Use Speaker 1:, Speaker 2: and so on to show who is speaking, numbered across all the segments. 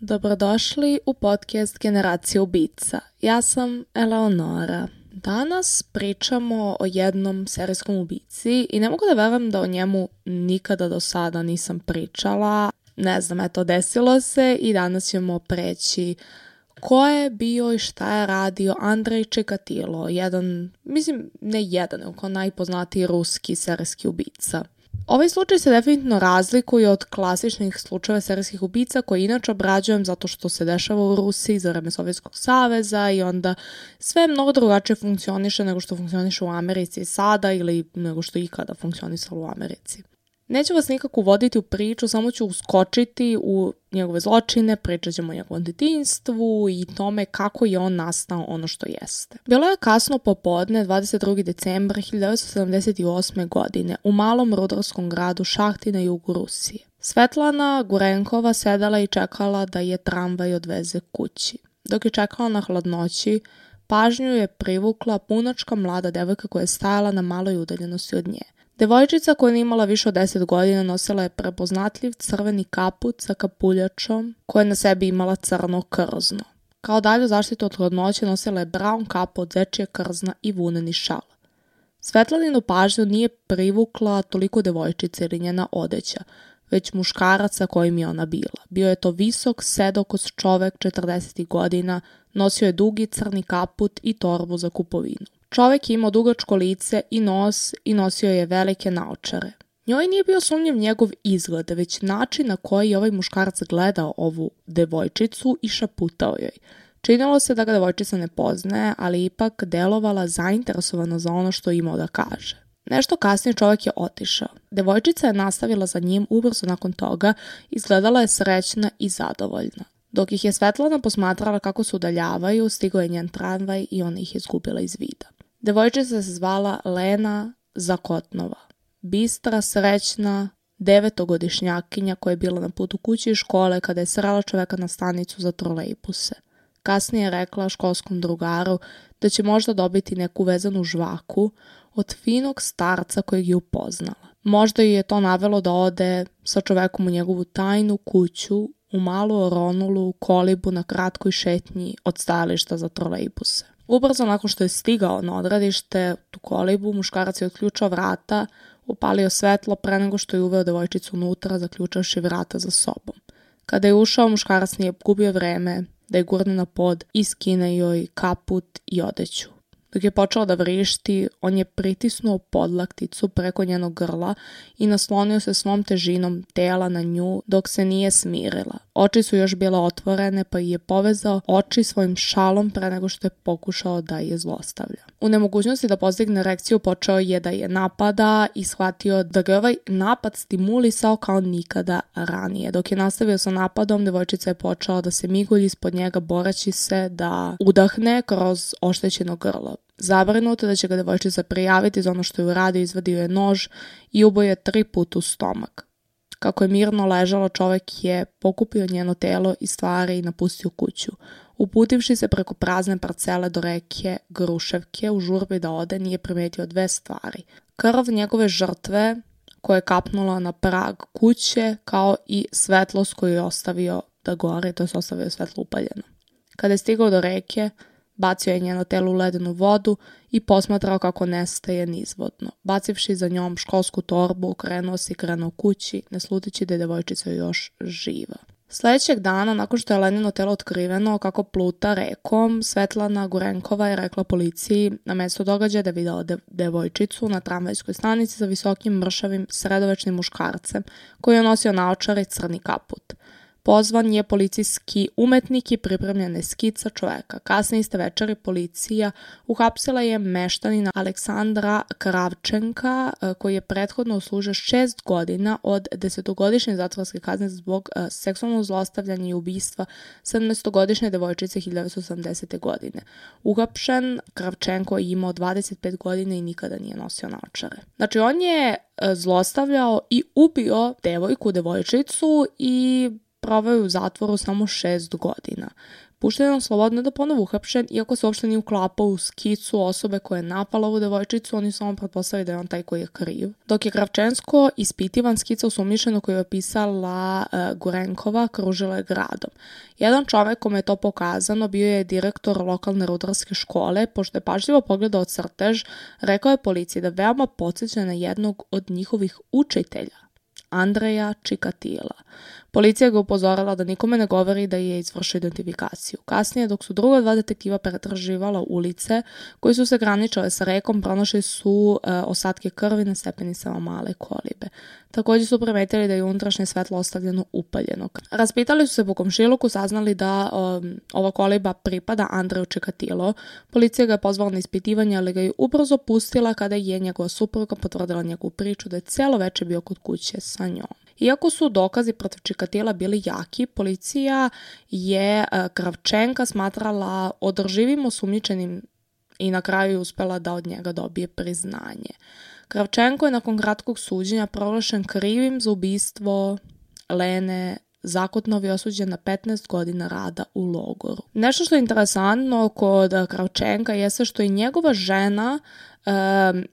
Speaker 1: Dobrodošli u podcast Generacija ubica. Ja sam Eleonora. Danas pričamo o jednom serijskom ubici i ne mogu da verujem da o njemu nikada do sada nisam pričala. Ne znam, eto, desilo se i danas ćemo preći ko je bio i šta je radio Andrej Čekatilo, jedan, mislim, ne jedan, nego najpoznatiji ruski serijski ubica. Ovaj slučaj se definitivno razlikuje od klasičnih slučajeva serijskih ubica koje inače obrađujem zato što se dešava u Rusiji za vreme Sovjetskog saveza i onda sve mnogo drugačije funkcioniše nego što funkcioniše u Americi sada ili nego što ikada funkcionisalo u Americi. Neću vas nikako uvoditi u priču, samo ću uskočiti u njegove zločine, pričat ćemo o njegovom detinstvu i tome kako je on nastao ono što jeste. Bilo je kasno popodne 22. decembra 1978. godine u malom rudarskom gradu Šahti na jugu Rusije. Svetlana Gurenkova sedala i čekala da je tramvaj odveze kući. Dok je čekala na hladnoći, pažnju je privukla punačka mlada devojka koja je stajala na maloj udaljenosti od nje. Devojčica koja je imala više od 10 godina nosila je prepoznatljiv crveni kaput sa kapuljačom koja je na sebi imala crno krzno. Kao dalju zaštitu od hladnoće nosila je brown kapu od zečije krzna i vuneni šal. Svetlaninu pažnju nije privukla toliko devojčice ili njena odeća, već muškarac sa kojim je ona bila. Bio je to visok, sedokos čovek 40 godina, nosio je dugi crni kaput i torbu za kupovinu. Čovek je imao dugačko lice i nos i nosio je velike naočare. Njoj nije bio sumnjiv njegov izgled, već način na koji je ovaj muškarac gledao ovu devojčicu i šaputao joj. Činilo se da ga devojčica ne poznaje, ali ipak delovala zainteresovano za ono što imao da kaže. Nešto kasnije čovjek je otišao. Devojčica je nastavila za njim ubrzo nakon toga, izgledala je srećna i zadovoljna. Dok ih je Svetlana posmatrala kako se udaljavaju, stigao je njen tramvaj i ona ih je izgubila iz vida. Devojčica se zvala Lena Zakotnova. Bistra, srećna, devetogodišnjakinja koja je bila na putu kući iz škole kada je srala čoveka na stanicu za trolejbuse. Kasnije je rekla školskom drugaru da će možda dobiti neku vezanu žvaku od finog starca kojeg je upoznala. Možda je to navelo da ode sa čovekom u njegovu tajnu kuću u malu oronulu kolibu na kratkoj šetnji od stajališta za trolejbuse. Ubrzo nakon što je stigao na odredište tu kolibu, muškarac je otključao vrata, upalio svetlo pre nego što je uveo devojčicu unutra, zaključavši vrata za sobom. Kada je ušao, muškarac nije gubio vreme da je gurne na pod i skine joj kaput i odeću. Dok je počeo da vrišti, on je pritisnuo podlakticu preko njenog grla i naslonio se svom težinom tela na nju dok se nije smirila. Oči su još bile otvorene pa je povezao oči svojim šalom pre nego što je pokušao da je zlostavlja. U nemogućnosti da postigne erekciju počeo je da je napada i shvatio da ga ovaj napad stimulisao kao nikada ranije. Dok je nastavio sa napadom, devojčica je počela da se migulji ispod njega boreći se da udahne kroz oštećeno grlo. Zabrinuta da će ga devojčica prijaviti za ono što je uradio, izvadio je nož i uboje tri puta u stomak. Kako je mirno ležalo, čovek je pokupio njeno telo i stvari i napustio kuću. Uputivši se preko prazne parcele do reke Gruševke u žurbi da ode, nije primetio dve stvari. Krv njegove žrtve koja je kapnula na prag kuće, kao i svetlost koju je ostavio da gore, to je ostavio svetlo upaljeno. Kada je stigao do reke, Bacio je njeno telo u ledenu vodu i posmatrao kako nestaje nizvodno. Bacivši za njom školsku torbu, okrenuo se i krenuo kući, ne slutići da je devojčica još živa. Sledećeg dana, nakon što je Lenino telo otkriveno kako pluta rekom, Svetlana Gurenkova je rekla policiji na mesto događaja da je videla de devojčicu na tramvajskoj stanici sa visokim mršavim sredovečnim muškarcem koji je nosio naočare i crni kaput. Pozvan je policijski umetnik i pripremljena je skica čoveka. Kasne iste večeri policija uhapsila je meštanina Aleksandra Kravčenka e, koji je prethodno uslužio šest godina od desetogodišnje zatvorske kazne zbog e, seksualnog zlostavljanja i ubistva 17-godišnje devojčice 1980. godine. Uhapšen Kravčenko je imao 25 godina i nikada nije nosio naočare. Znači on je e, zlostavljao i ubio devojku, devojčicu i proveo u zatvoru samo šest godina. Pušten je on slobodno da ponovo uhapšen, iako se uopšte nije uklapao u skicu osobe koja je napala ovu devojčicu, oni samo pretpostavili da je on taj koji je kriv. Dok je Kravčensko ispitivan skica usumničeno koju je opisala uh, Gurenkova, kružila je gradom. Jedan čovek kome je to pokazano bio je direktor lokalne rudarske škole, pošto je pažljivo pogledao crtež, rekao je policiji da veoma podsjeća na jednog od njihovih učitelja, Andreja Čikatila. Policija ga upozorila da nikome ne govori da je izvršio identifikaciju. Kasnije, dok su druga dva detektiva pretraživala ulice koji su se graničale sa rekom, pronašli su e, osadke krvi na stepenicama male kolibe. Takođe su primetili da je unutrašnje svetlo ostavljeno upaljeno. Raspitali su se po komšiluku, saznali da um, ova koliba pripada Andreju Čekatilo. Policija ga je pozvala na ispitivanje, ali ga je ubrzo pustila kada je njegova supruga potvrdila njegovu priču da je celo veče bio kod kuće sa njom. Iako su dokazi protiv Čikatila bili jaki, policija je e, Kravčenka smatrala održivim osumnjičenim i na kraju uspela da od njega dobije priznanje. Kravčenko je nakon kratkog suđenja proglašen krivim za ubistvo Lene Zakotnov je osuđen na 15 godina rada u logoru. Nešto što je interesantno kod Kravčenka jeste što je njegova žena um,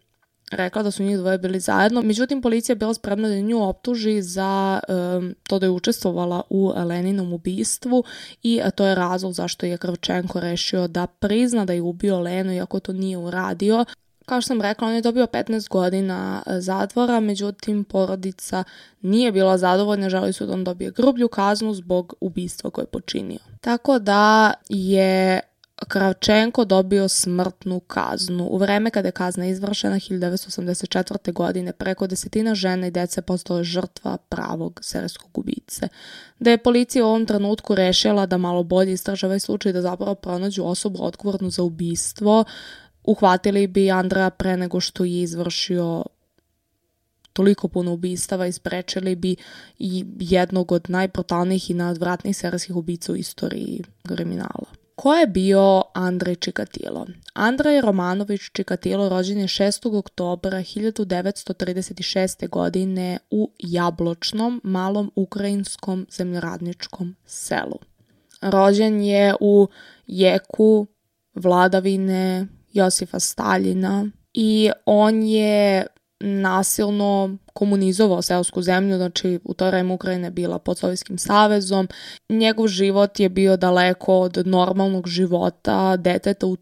Speaker 1: rekla da su njih dvoje bili zajedno. Međutim, policija je bila spremna da nju optuži za um, to da je učestvovala u Leninom ubistvu i to je razlog zašto je Kravčenko rešio da prizna da je ubio Lenu iako to nije uradio. Kao što sam rekla, on je dobio 15 godina e, zatvora, međutim porodica nije bila zadovoljna, želi su da on dobije grublju kaznu zbog ubistva koje je počinio. Tako da je Kravčenko dobio smrtnu kaznu. U vreme kada je kazna izvršena 1984. godine preko desetina žena i dece postale žrtva pravog serijskog ubice. Da je policija u ovom trenutku rešila da malo bolje istraže ovaj slučaj da zapravo pronađu osobu odgovornu za ubistvo, uhvatili bi Andreja pre nego što je izvršio toliko puno ubistava i sprečili bi jednog od najbrutalnijih i najodvratnijih serijskih ubica u istoriji kriminala. Ko je bio Andrej Čikatilo? Andrej Romanović Čikatilo rođen je 6. oktobra 1936. godine u Jabločnom, malom ukrajinskom zemljoradničkom selu. Rođen je u jeku vladavine Josifa Staljina i on je nasilno komunizovao seosku zemlju, znači u to vreme Ukrajina je bila pod Sovjetskim savezom. Njegov život je bio daleko od normalnog života deteta u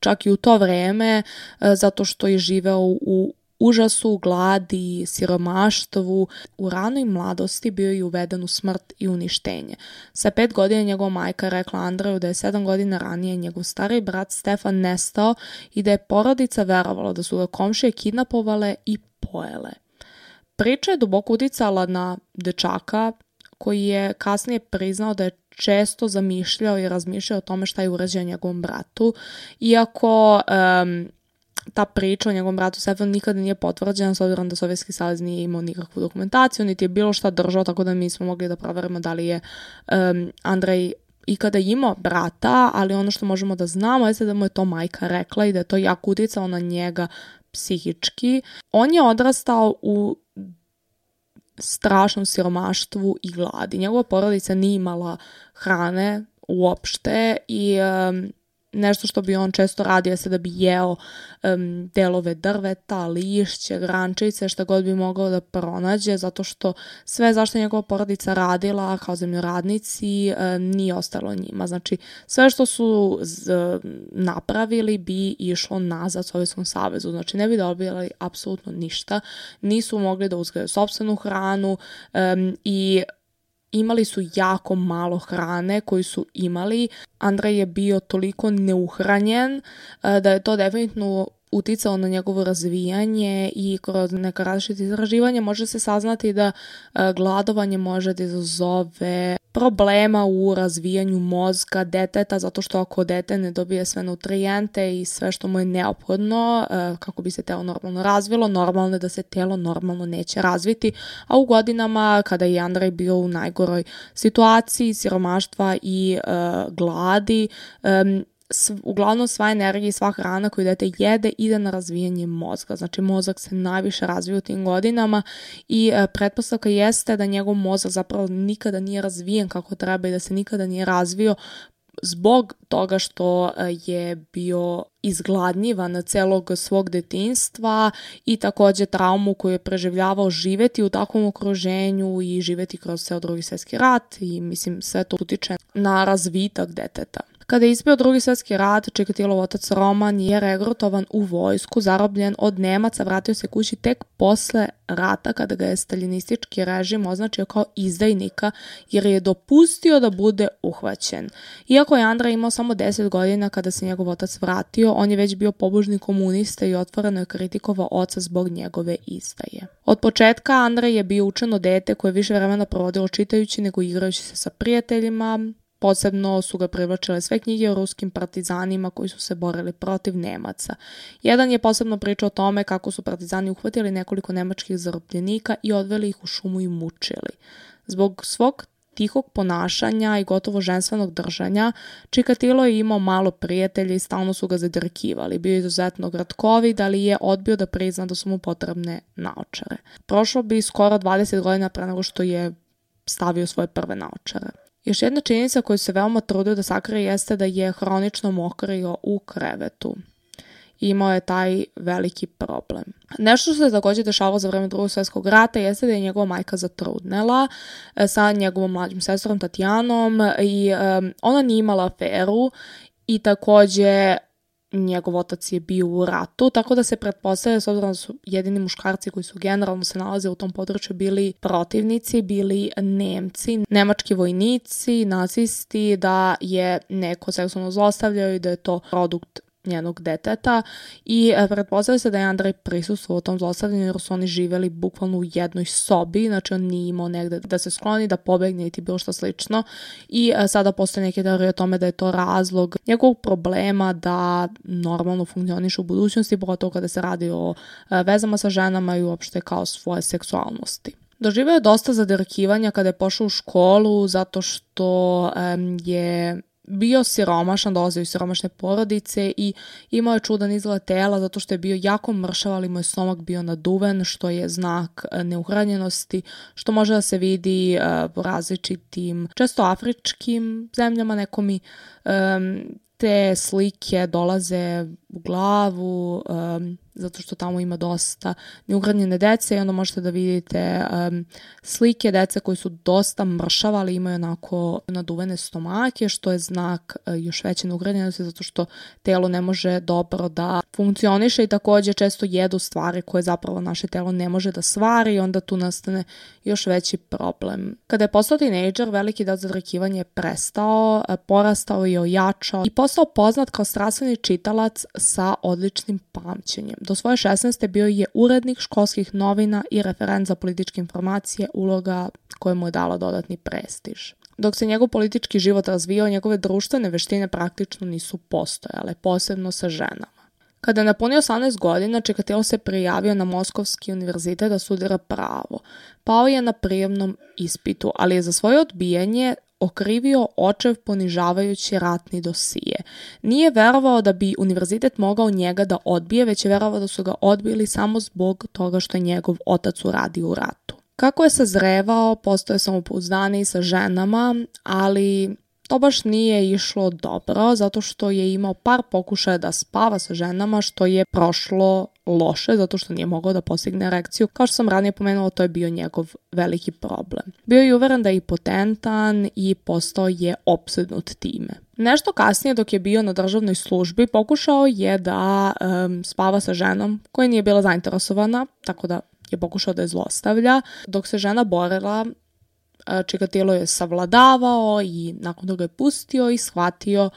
Speaker 1: čak i u to vreme, e, zato što je živeo u užasu, gladi, siromaštvu. U ranoj mladosti bio je uveden u smrt i uništenje. Sa pet godina njegova majka rekla Andreju da je sedam godina ranije njegov stari brat Stefan nestao i da je porodica verovala da su ga komšije kidnapovale i pojele. Priča je duboko uticala na dečaka koji je kasnije priznao da je često zamišljao i razmišljao o tome šta je urađeno njegovom bratu, iako um, ta priča o njegovom bratu Stefanu nikada nije potvrđena s obzirom da Sovjetski savez nije imao nikakvu dokumentaciju, niti je bilo šta držao, tako da mi smo mogli da proverimo da li je um, Andrej ikada imao brata, ali ono što možemo da znamo je da mu je to majka rekla i da je to jako uticao na njega psihički. On je odrastao u strašnom siromaštvu i gladi. Njegova porodica nije imala hrane uopšte i um, nešto što bi on često radio se da bi jeo um, delove drveta, lišće, grančice, šta god bi mogao da pronađe, zato što sve zašto njegova porodica radila kao zemljoradnici um, nije ostalo njima. Znači, sve što su z, napravili bi išlo nazad Sovjetskom savezu. Znači, ne bi dobili apsolutno ništa. Nisu mogli da uzgaju sobstvenu hranu um, i imali su jako malo hrane koju su imali. Andrej je bio toliko neuhranjen e, da je to definitivno uticalo na njegovo razvijanje i kroz neka različite izraživanja može se saznati da e, gladovanje može da izazove problema u razvijanju mozga deteta, zato što ako dete ne dobije sve nutrijente i sve što mu je neophodno e, kako bi se telo normalno razvilo, normalno je da se telo normalno neće razviti, a u godinama kada je Andrej bio u najgoroj situaciji siromaštva i uh, gladi, uglavnom sva energija i sva hrana koju dete jede ide na razvijanje mozga. Znači mozak se najviše razvija u tim godinama i e, pretpostavka jeste da njegov mozak zapravo nikada nije razvijen kako treba i da se nikada nije razvio zbog toga što e, je bio izgladnjivan celog svog detinstva i takođe traumu koju je preživljavao živeti u takvom okruženju i živeti kroz ceo drugi svetski rat i mislim sve to utiče na razvitak deteta. Kada je izbio drugi svetski rat, Čikatilov otac Roman je regrutovan u vojsku, zarobljen od Nemaca, vratio se kući tek posle rata kada ga je staljinistički režim označio kao izdajnika jer je dopustio da bude uhvaćen. Iako je Andra imao samo 10 godina kada se njegov otac vratio, on je već bio pobožni komunista i otvoreno je kritikovao oca zbog njegove izdaje. Od početka Andra je bio učeno dete koje više vremena provodilo čitajući nego igrajući se sa prijateljima, Posebno su ga privlačile sve knjige o ruskim partizanima koji su se borili protiv Nemaca. Jedan je posebno pričao o tome kako su partizani uhvatili nekoliko nemačkih zarobljenika i odveli ih u šumu i mučili. Zbog svog tihog ponašanja i gotovo ženstvenog držanja, Čikatilo je imao malo prijatelja i stalno su ga zadrkivali. Bio je izuzetno gratkovit, ali je odbio da prizna da su mu potrebne naočare. Prošlo bi skoro 20 godina pre nego što je stavio svoje prve naočare. Još jedna činjenica koju se veoma trudio da sakrije jeste da je hronično mokrio u krevetu. Imao je taj veliki problem. Nešto što se takođe dešavalo za vreme drugog svjetskog rata jeste da je njegova majka zatrudnela e, sa njegovom mlađim sestrom Tatjanom i um, ona nije imala aferu i takođe njegov otac je bio u ratu, tako da se pretpostavlja, s obzirom da su jedini muškarci koji su generalno se nalaze u tom području bili protivnici, bili Nemci, nemački vojnici, nacisti, da je neko seksualno zlostavljao i da je to produkt njenog deteta i e, pretpostavlja se da je Andrej prisustuo tom zlostavljanju jer su oni živeli bukvalno u jednoj sobi, znači on nije imao negde da se skloni, da pobegne i ti bilo što slično i e, sada postoje neke teorije o tome da je to razlog njegovog problema da normalno funkcioniše u budućnosti, pogotovo kada se radi o e, vezama sa ženama i uopšte kao svoje seksualnosti. Doživeo je dosta zadirkivanja kada je pošao u školu zato što um, je bio siromašan, dolazio iz siromašne porodice i imao je čudan izgled tela zato što je bio jako mršav, ali mu je stomak bio naduven, što je znak e, neuhranjenosti, što može da se vidi u različitim, često afričkim zemljama, nekomi um, te slike dolaze u glavu, um, zato što tamo ima dosta neugradnjene dece i onda možete da vidite um, slike dece koji su dosta mršavali, imaju onako naduvene stomake, što je znak uh, još veće neugradnjenosti zato što telo ne može dobro da funkcioniše i takođe često jedu stvari koje zapravo naše telo ne može da svari i onda tu nastane još veći problem. Kada je postao tinejdžer, veliki deo zadrakivanja je prestao, uh, porastao i ojačao i postao poznat kao strastveni čitalac sa odličnim pamćenjem. Do svoje 16. bio je urednik školskih novina i referent za političke informacije, uloga koja mu je dala dodatni prestiž. Dok se njegov politički život razvijao, njegove društvene veštine praktično nisu postojale, posebno sa ženama. Kada je napunio 18 godina, Čekatilo se prijavio na Moskovski univerzitet da studira pravo. Pao je na prijemnom ispitu, ali je za svoje odbijanje okrivio očev ponižavajući ratni dosije. Nije verovao da bi univerzitet mogao njega da odbije, već je verovao da su ga odbili samo zbog toga što je njegov otac uradio u ratu. Kako je sazrevao, postoje samopouzdaniji sa ženama, ali To baš nije išlo dobro, zato što je imao par pokušaja da spava sa ženama, što je prošlo loše, zato što nije mogao da postigne erekciju. Kao što sam ranije pomenula, to je bio njegov veliki problem. Bio je uveren da je potentan i postao je obsednut time. Nešto kasnije, dok je bio na državnoj službi, pokušao je da um, spava sa ženom koja nije bila zainteresovana, tako da je pokušao da je zlostavlja. Dok se žena borila, Čikatilo je savladavao i nakon toga je pustio i shvatio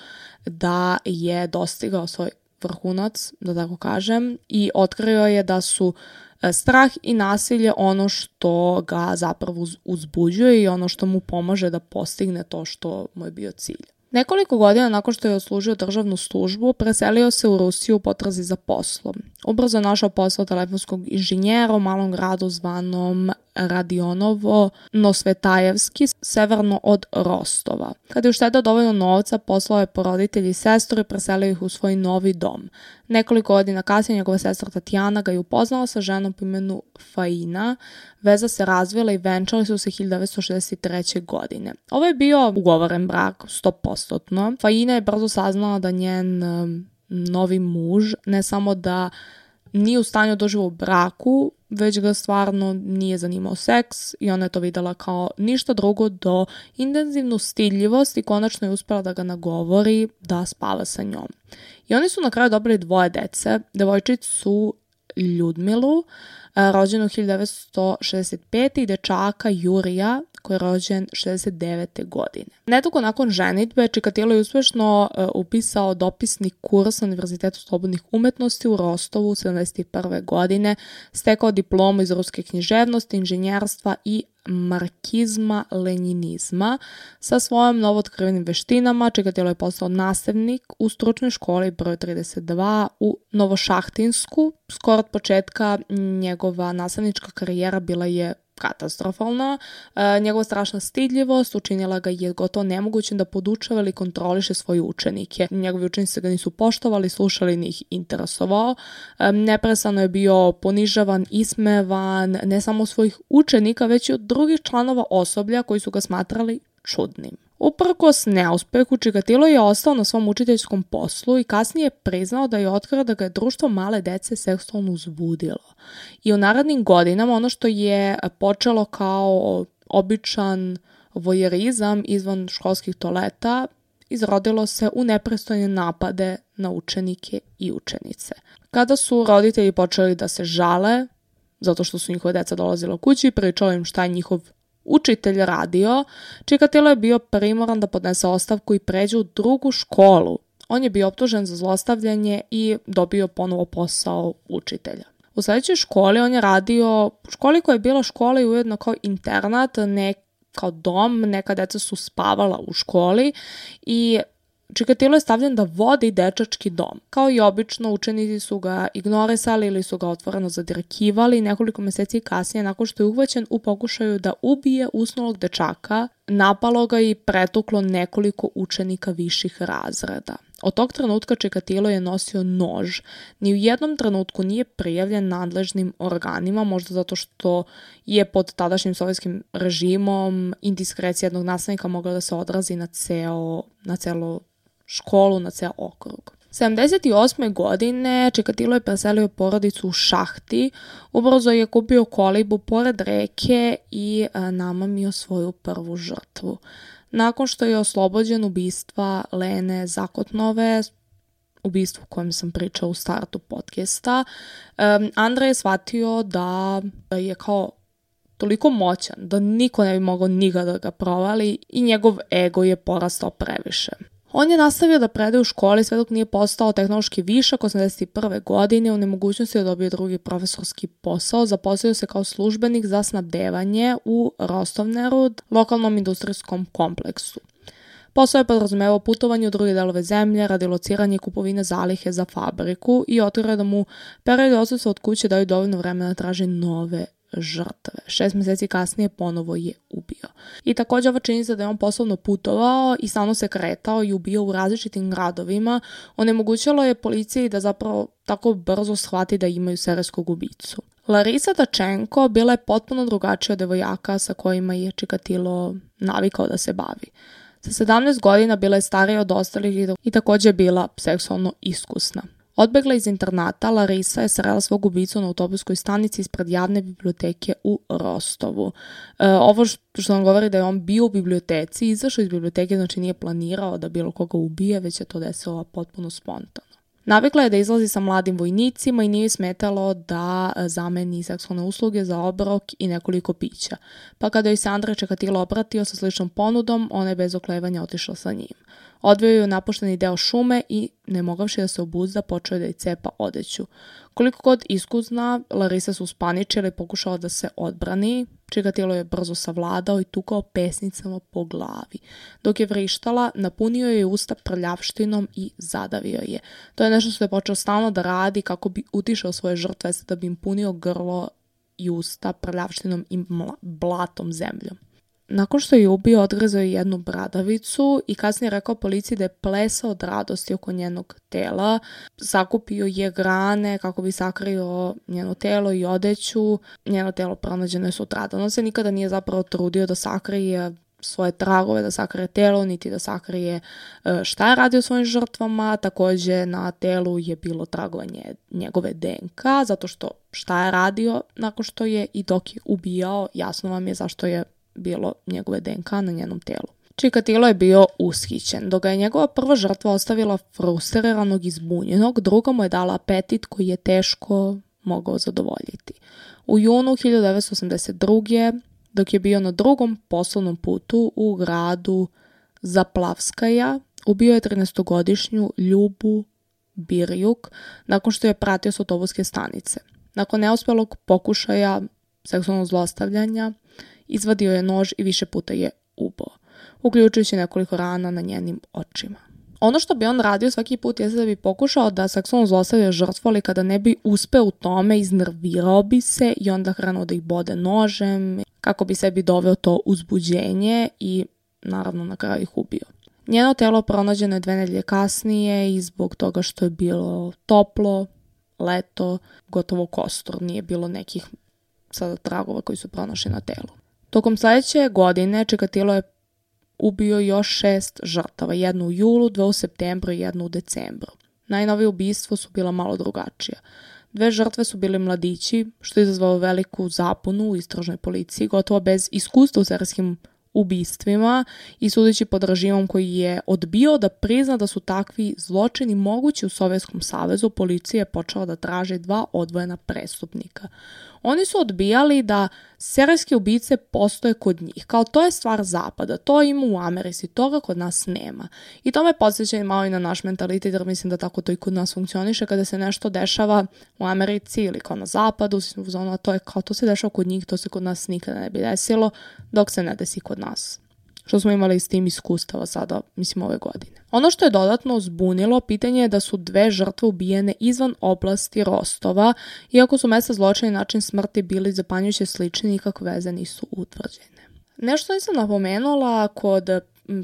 Speaker 1: da je dostigao svoj vrhunac, da tako kažem, i otkrio je da su e, strah i nasilje ono što ga zapravo uzbuđuje i ono što mu pomaže da postigne to što mu je bio cilj. Nekoliko godina nakon što je oslužio državnu službu, preselio se u Rusiju u potrazi za poslom. Ubrzo je našao posao telefonskog inženjera u malom gradu zvanom Radionovo Nosvetajevski, severno od Rostova. Kada je uštedao dovoljno novca, poslao je poroditelji i sestru i preselio ih u svoj novi dom. Nekoliko godina kasnije njegova sestra Tatjana ga je upoznala sa ženom po imenu Faina. Veza se razvila i venčali su se 1963. godine. Ovo je bio ugovoren brak, 100%. Faina je brzo saznala da njen um, novi muž ne samo da nije u stanju da u braku, već ga stvarno nije zanimao seks i ona je to videla kao ništa drugo do intenzivnu stidljivost i konačno je uspela da ga nagovori da spava sa njom. I oni su na kraju dobili dvoje dece, devojčicu Ljudmilu, rođenu 1965. i dečaka Jurija, koji je rođen 69. godine. Nedugo nakon ženitbe, Čikatilo je uspešno uh, upisao dopisni kurs na Univerzitetu slobodnih umetnosti u Rostovu 71. godine, stekao diplomu iz ruske književnosti, inženjerstva i markizma lenjinizma sa svojom novootkrivenim veštinama, čega tijelo je postao nastavnik u stručnoj školi broj 32 u Novošahtinsku. Skoro od početka njegova nastavnička karijera bila je katastrofalna. E, njegova strašna stidljivost učinila ga je gotovo nemogućim da podučava ili kontroliše svoje učenike. Njegovi učenici ga nisu poštovali, slušali ni ih interesovao. E, neprestano je bio ponižavan, ismevan, ne samo svojih učenika, već i od drugih članova osoblja koji su ga smatrali čudnim. Uprkos neuspehu, Čigatilo je ostao na svom učiteljskom poslu i kasnije je priznao da je otkrio da ga je društvo male dece seksualno uzbudilo. I u narednim godinama ono što je počelo kao običan vojerizam izvan školskih toaleta izrodilo se u neprestojne napade na učenike i učenice. Kada su roditelji počeli da se žale, zato što su njihove deca dolazila kući i pričala im šta je njihov učitelj radio, Čikatilo je bio primoran da podnese ostavku i pređe u drugu školu. On je bio optužen za zlostavljanje i dobio ponovo posao učitelja. U sledećoj školi on je radio, školi koja je bila škola i ujedno kao internat, ne kao dom, neka deca su spavala u školi i Čikatilo je stavljen da vodi dečački dom. Kao i obično, učenici su ga ignorisali ili su ga otvoreno zadirekivali nekoliko meseci kasnije nakon što je uhvaćen u pokušaju da ubije usnulog dečaka, napalo ga i pretuklo nekoliko učenika viših razreda. Od tog trenutka Čekatilo je nosio nož. Ni u jednom trenutku nije prijavljen nadležnim organima, možda zato što je pod tadašnjim sovjetskim režimom indiskrecija jednog nastavnika mogla da se odrazi na ceo, na celo školu na ceo okrug. 78. godine Čekatilo je preselio porodicu u šahti, ubrzo je kupio kolibu pored reke i namamio svoju prvu žrtvu. Nakon što je oslobođen ubistva Lene Zakotnove, ubistvu kojem sam pričao u startu podcasta, Andrej je shvatio da je kao toliko moćan da niko ne bi mogao nikada da ga provali i njegov ego je porastao previše. On je nastavio da predaje u školi sve dok nije postao tehnološki višak 81. godine u nemogućnosti da dobije drugi profesorski posao. Zaposlio se kao službenik za snabdevanje u Rostovnerud, lokalnom industrijskom kompleksu. Posao je podrazumevao putovanje u druge delove zemlje radi lociranja i kupovine zalihe za fabriku i otvore da mu period odsustva od kuće daju dovoljno vremena da traži nove žrtve. Šest meseci kasnije ponovo je ubio. I takođe ova činjenica da je on poslovno putovao i stalno se kretao i ubio u različitim gradovima, onemogućalo je policiji da zapravo tako brzo shvati da imaju serijskog ubicu. Larisa Tačenko bila je potpuno drugačija od devojaka sa kojima je Čikatilo navikao da se bavi. Sa 17 godina bila je starija od ostalih i takođe je bila seksualno iskusna. Odbegla iz internata, Larisa je srela svog ubicu na autobuskoj stanici ispred javne biblioteke u Rostovu. E, ovo što nam govori da je on bio u biblioteci, izašao iz biblioteke, znači nije planirao da bilo koga ubije, već je to desilo potpuno spontano. Navikla je da izlazi sa mladim vojnicima i nije smetalo da e, zameni seksualne usluge za obrok i nekoliko pića. Pa kada joj se Andrej obratio sa sličnom ponudom, ona je bez oklevanja otišla sa njim. Odveo je napušteni deo šume i ne mogavši da se obuzda, počeo je da i cepa odeću. Koliko god iskuzna, Larisa se uspaničila i pokušala da se odbrani, čega tijelo je brzo savladao i tukao pesnicama po glavi. Dok je vrištala, napunio je usta prljavštinom i zadavio je. To je nešto što je počeo stalno da radi kako bi utišao svoje žrtve, da bi im punio grlo i usta prljavštinom i blatom zemljom. Nakon što je ubio, odrezao je jednu bradavicu i kasnije rekao policiji da je plesao od radosti oko njenog tela. Zakupio je grane kako bi sakrio njeno telo i odeću. Njeno telo pronađeno je sutradan. On se nikada nije zapravo trudio da sakrije svoje tragove, da sakrije telo, niti da sakrije e, šta je radio svojim žrtvama. Takođe na telu je bilo tragovanje njegove DNK, zato što šta je radio nakon što je i dok je ubijao, jasno vam je zašto je bilo njegove DNK na njenom telu. Čikatilo je bio ushićen, dok ga je njegova prva žrtva ostavila frustriranog i zbunjenog, druga mu je dala apetit koji je teško mogao zadovoljiti. U junu 1982. dok je bio na drugom poslovnom putu u gradu Zaplavskaja, ubio je 13-godišnju Ljubu Birjuk nakon što je pratio s autobuske stanice. Nakon neuspelog pokušaja seksualnog zlostavljanja, Izvadio je nož i više puta je ubao, uključujući nekoliko rana na njenim očima. Ono što bi on radio svaki put jeste da bi pokušao da seksualno zlostavlja žrtvu, ali kada ne bi uspeo u tome, iznervirao bi se i onda hranuo da ih bode nožem, kako bi sebi doveo to uzbuđenje i naravno na kraju ih ubio. Njeno telo pronađeno je dve nedelje kasnije i zbog toga što je bilo toplo, leto, gotovo kostor, nije bilo nekih sada tragova koji su pronašli na telu. Tokom sledeće godine Čekatilo je ubio još šest žrtava, jednu u julu, dve u septembru i jednu u decembru. Najnovije ubistvo su bila malo drugačija. Dve žrtve su bili mladići, što je izazvalo veliku zapunu u istražnoj policiji, gotovo bez iskustva u serijskim ubistvima i sudeći pod režimom koji je odbio da prizna da su takvi zločini mogući u Sovjetskom savezu, policija je počela da traži dva odvojena prestupnika. Oni su odbijali da serijske ubice postoje kod njih. Kao to je stvar zapada, to ima u Americi, toga kod nas nema. I to me podsjeća malo i na naš mentalitet, jer mislim da tako to i kod nas funkcioniše kada se nešto dešava u Americi ili kao na zapadu, ono, to je kao to se dešava kod njih, to se kod nas nikada ne bi desilo, dok se ne desi kod nas što smo imali s tim iskustava sada, mislim, ove godine. Ono što je dodatno zbunilo, pitanje je da su dve žrtve ubijene izvan oblasti Rostova, iako su mesta zločina i način smrti bili zapanjujuće slični, nikakve veze nisu utvrđene. Nešto nisam napomenula kod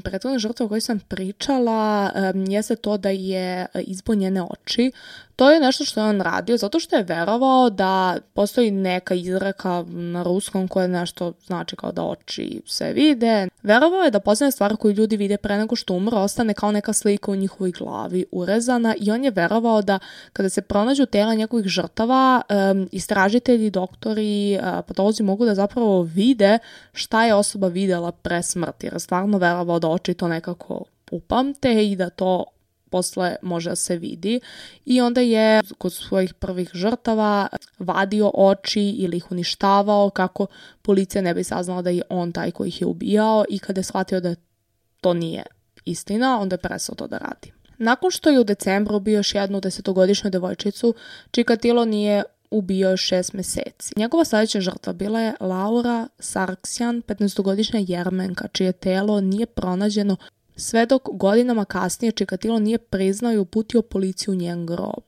Speaker 1: prethodne žrtve o kojoj sam pričala um, jeste to da je izbunjene oči. To je nešto što je on radio zato što je verovao da postoji neka izreka na ruskom koja nešto znači kao da oči se vide. Verovao je da posljedna stvar koju ljudi vide pre nego što umre ostane kao neka slika u njihovoj glavi urezana i on je verovao da kada se pronađu tela njegovih žrtava, istražitelji, doktori, uh, patolozi mogu da zapravo vide šta je osoba videla pre smrti, jer stvarno verovao da oči to nekako upamte i da to posle može da se vidi i onda je kod svojih prvih žrtava vadio oči ili ih uništavao kako policija ne bi saznala da je on taj koji ih je ubijao i kada je shvatio da to nije istina, onda je presao to da radi. Nakon što je u decembru bio još jednu desetogodišnju devojčicu, Čikatilo nije ubio još šest meseci. Njegova sledeća žrtva bila je Laura Sarksjan, 15-godišnja jermenka, čije telo nije pronađeno sve dok godinama kasnije Čikatilo nije priznao i uputio policiju njen grob.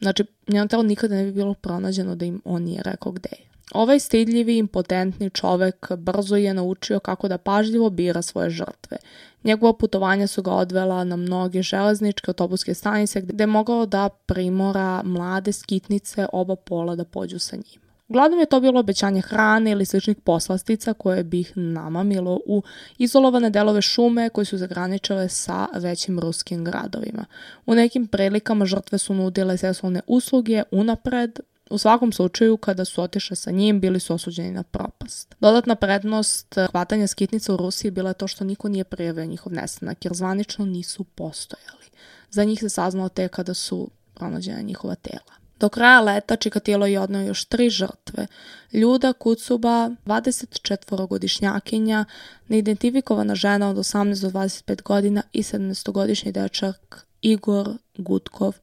Speaker 1: Znači, njeno telo nikada ne bi bilo pronađeno da im on nije rekao gde je. Ovaj stidljivi, impotentni čovek brzo je naučio kako da pažljivo bira svoje žrtve. Njegova putovanja su ga odvela na mnoge železničke autobuske stanice gde je mogao da primora mlade skitnice oba pola da pođu sa njim. Uglavnom je to bilo obećanje hrane ili sličnih poslastica koje bi ih namamilo u izolovane delove šume koji su zagraničile sa većim ruskim gradovima. U nekim prilikama žrtve su nudile seksualne usluge unapred, U svakom slučaju, kada su otišle sa njim, bili su osuđeni na propast. Dodatna prednost hvatanja skitnica u Rusiji bila je to što niko nije prijavio njihov nestanak, jer zvanično nisu postojali. Za njih se saznalo te kada su pronađena njihova tela. Do kraja leta Čikatilo je odnao još tri žrtve. Ljuda Kucuba, 24-godišnjakinja, neidentifikovana žena od 18 do 25 godina i 17-godišnji dečak Igor Gutkov,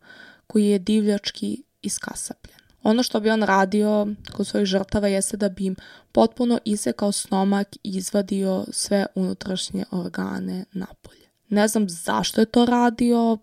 Speaker 1: koji je divljački iskasapljen. Ono što bi on radio kod svojih žrtava jeste da bi im potpuno isekao stomak i izvadio sve unutrašnje organe napolje. Ne znam zašto je to radio,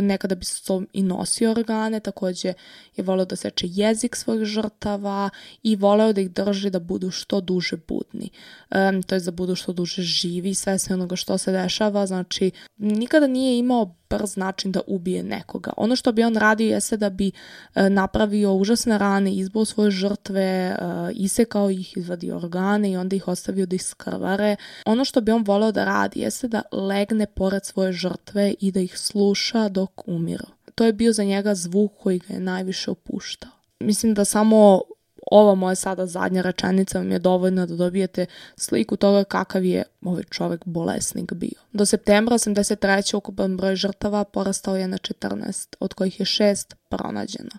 Speaker 1: nekada bi se to i nosio organe, takođe je voleo da seče jezik svojih žrtava i voleo da ih drži da budu što duže budni. Um, to je da budu što duže živi, sve sve onoga što se dešava, znači nikada nije imao brz način da ubije nekoga. Ono što bi on radio jeste da bi e, napravio užasne rane, izbao svoje žrtve, e, isekao ih, izvadio organe i onda ih ostavio da iskrvare. Ono što bi on voleo da radi jeste da legne pored svoje žrtve i da ih sluša dok umiru. To je bio za njega zvuk koji ga je najviše opuštao. Mislim da samo ova moja sada zadnja rečenica vam je dovoljna da dobijete sliku toga kakav je ovaj čovek bolesnik bio. Do septembra 83. ukupan broj žrtava porastao je na 14, od kojih je 6 pronađeno.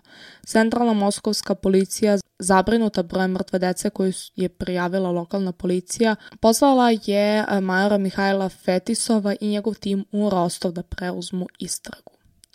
Speaker 1: Centralna moskovska policija, zabrinuta brojem mrtve dece koju je prijavila lokalna policija, poslala je majora Mihajla Fetisova i njegov tim u Rostov da preuzmu istragu.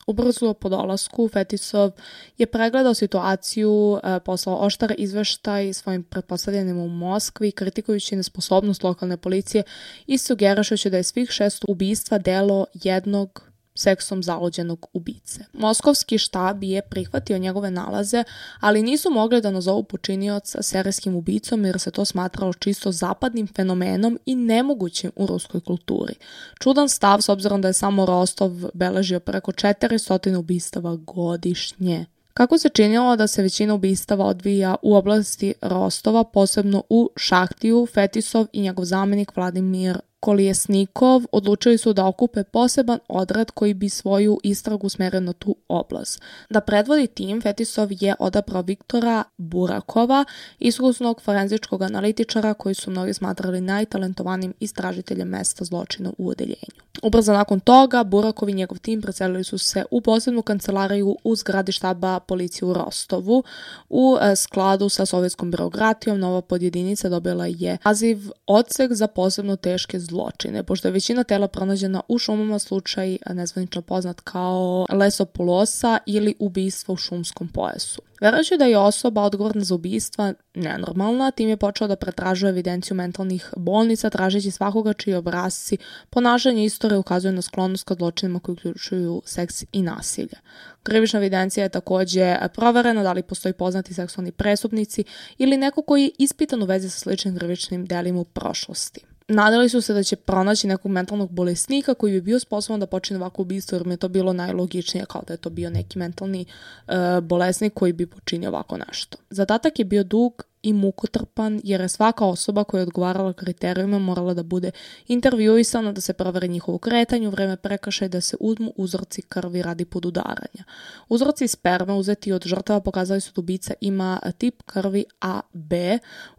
Speaker 1: Ubrzo po dolasku Fetisov je pregledao situaciju, e, poslao oštar izveštaj svojim pretpostavljenim u Moskvi, kritikujući nesposobnost lokalne policije i sugerašući da je svih šest ubistva delo jednog seksom zaluđenog ubice. Moskovski štab je prihvatio njegove nalaze, ali nisu mogli da nazovu počinioca serijskim ubicom jer se to smatralo čisto zapadnim fenomenom i nemogućim u ruskoj kulturi. Čudan stav s obzirom da je samo Rostov beležio preko 400 ubistava godišnje. Kako se činilo da se većina ubistava odvija u oblasti Rostova, posebno u Šahtiju, Fetisov i njegov zamenik Vladimir Kolijesnikov odlučili su da okupe poseban odred koji bi svoju istragu smerio na tu oblast. Da predvodi tim, Fetisov je odabrao Viktora Burakova, iskusnog forenzičkog analitičara koji su mnogi smatrali najtalentovanim istražiteljem mesta zločina u odeljenju. Ubrzo nakon toga, Burakov i njegov tim preselili su se u posebnu kancelariju u zgradi štaba policije u Rostovu. U e, skladu sa sovjetskom birokratijom, nova podjedinica dobila je naziv Odsek za posebno teške zločine zločine, pošto je većina tela pronađena u šumama slučaj nezvanično poznat kao lesopulosa ili ubistvo u šumskom pojasu. Verujući da je osoba odgovorna za ubistva nenormalna, tim je počeo da pretražuje evidenciju mentalnih bolnica, tražeći svakoga čiji obrazci ponašanje istorije ukazuju na sklonost kod zločinima koji uključuju seks i nasilje. Krivična evidencija je takođe proverena da li postoji poznati seksualni presupnici ili neko koji je ispitan u vezi sa sličnim krivičnim delima u prošlosti. Nadali su se da će pronaći nekog mentalnog bolesnika koji bi bio sposoban da počine ovako ubistvo, jer mi je to bilo najlogičnije kao da je to bio neki mentalni uh, bolesnik koji bi počinio ovako nešto. Zadatak je bio dug i mukotrpan jer je svaka osoba koja je odgovarala kriterijuma morala da bude intervjuisana, da se provere njihovo kretanje u vreme prekršaja da se uzmu uzorci krvi radi podudaranja. Uzorci sperme uzeti od žrtava pokazali su da ubica ima tip krvi AB.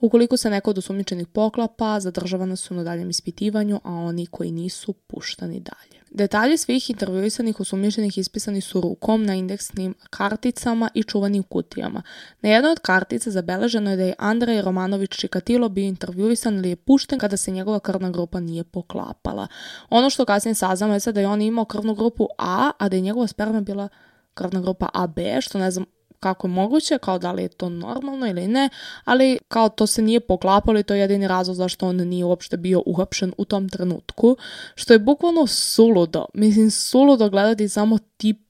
Speaker 1: Ukoliko se neko od osumnjičenih poklapa, zadržavana su na daljem ispitivanju, a oni koji nisu puštani dalje. Detalji svih intervjuisanih osumnjičenih ispisani su rukom na indeksnim karticama i čuvani u kutijama. Na jednoj od kartica zabeleženo je da je Andrej Romanović Čikatilo bio intervjuisan ili je pušten kada se njegova krvna grupa nije poklapala. Ono što kasnije saznamo je da je on imao krvnu grupu A, a da je njegova sperma bila krvna grupa AB, što ne znam kako je moguće, kao da li je to normalno ili ne, ali kao to se nije poklapalo i to je jedini razlog zašto on nije uopšte bio uhapšen u tom trenutku, što je bukvalno suludo. Mislim, suludo gledati samo tip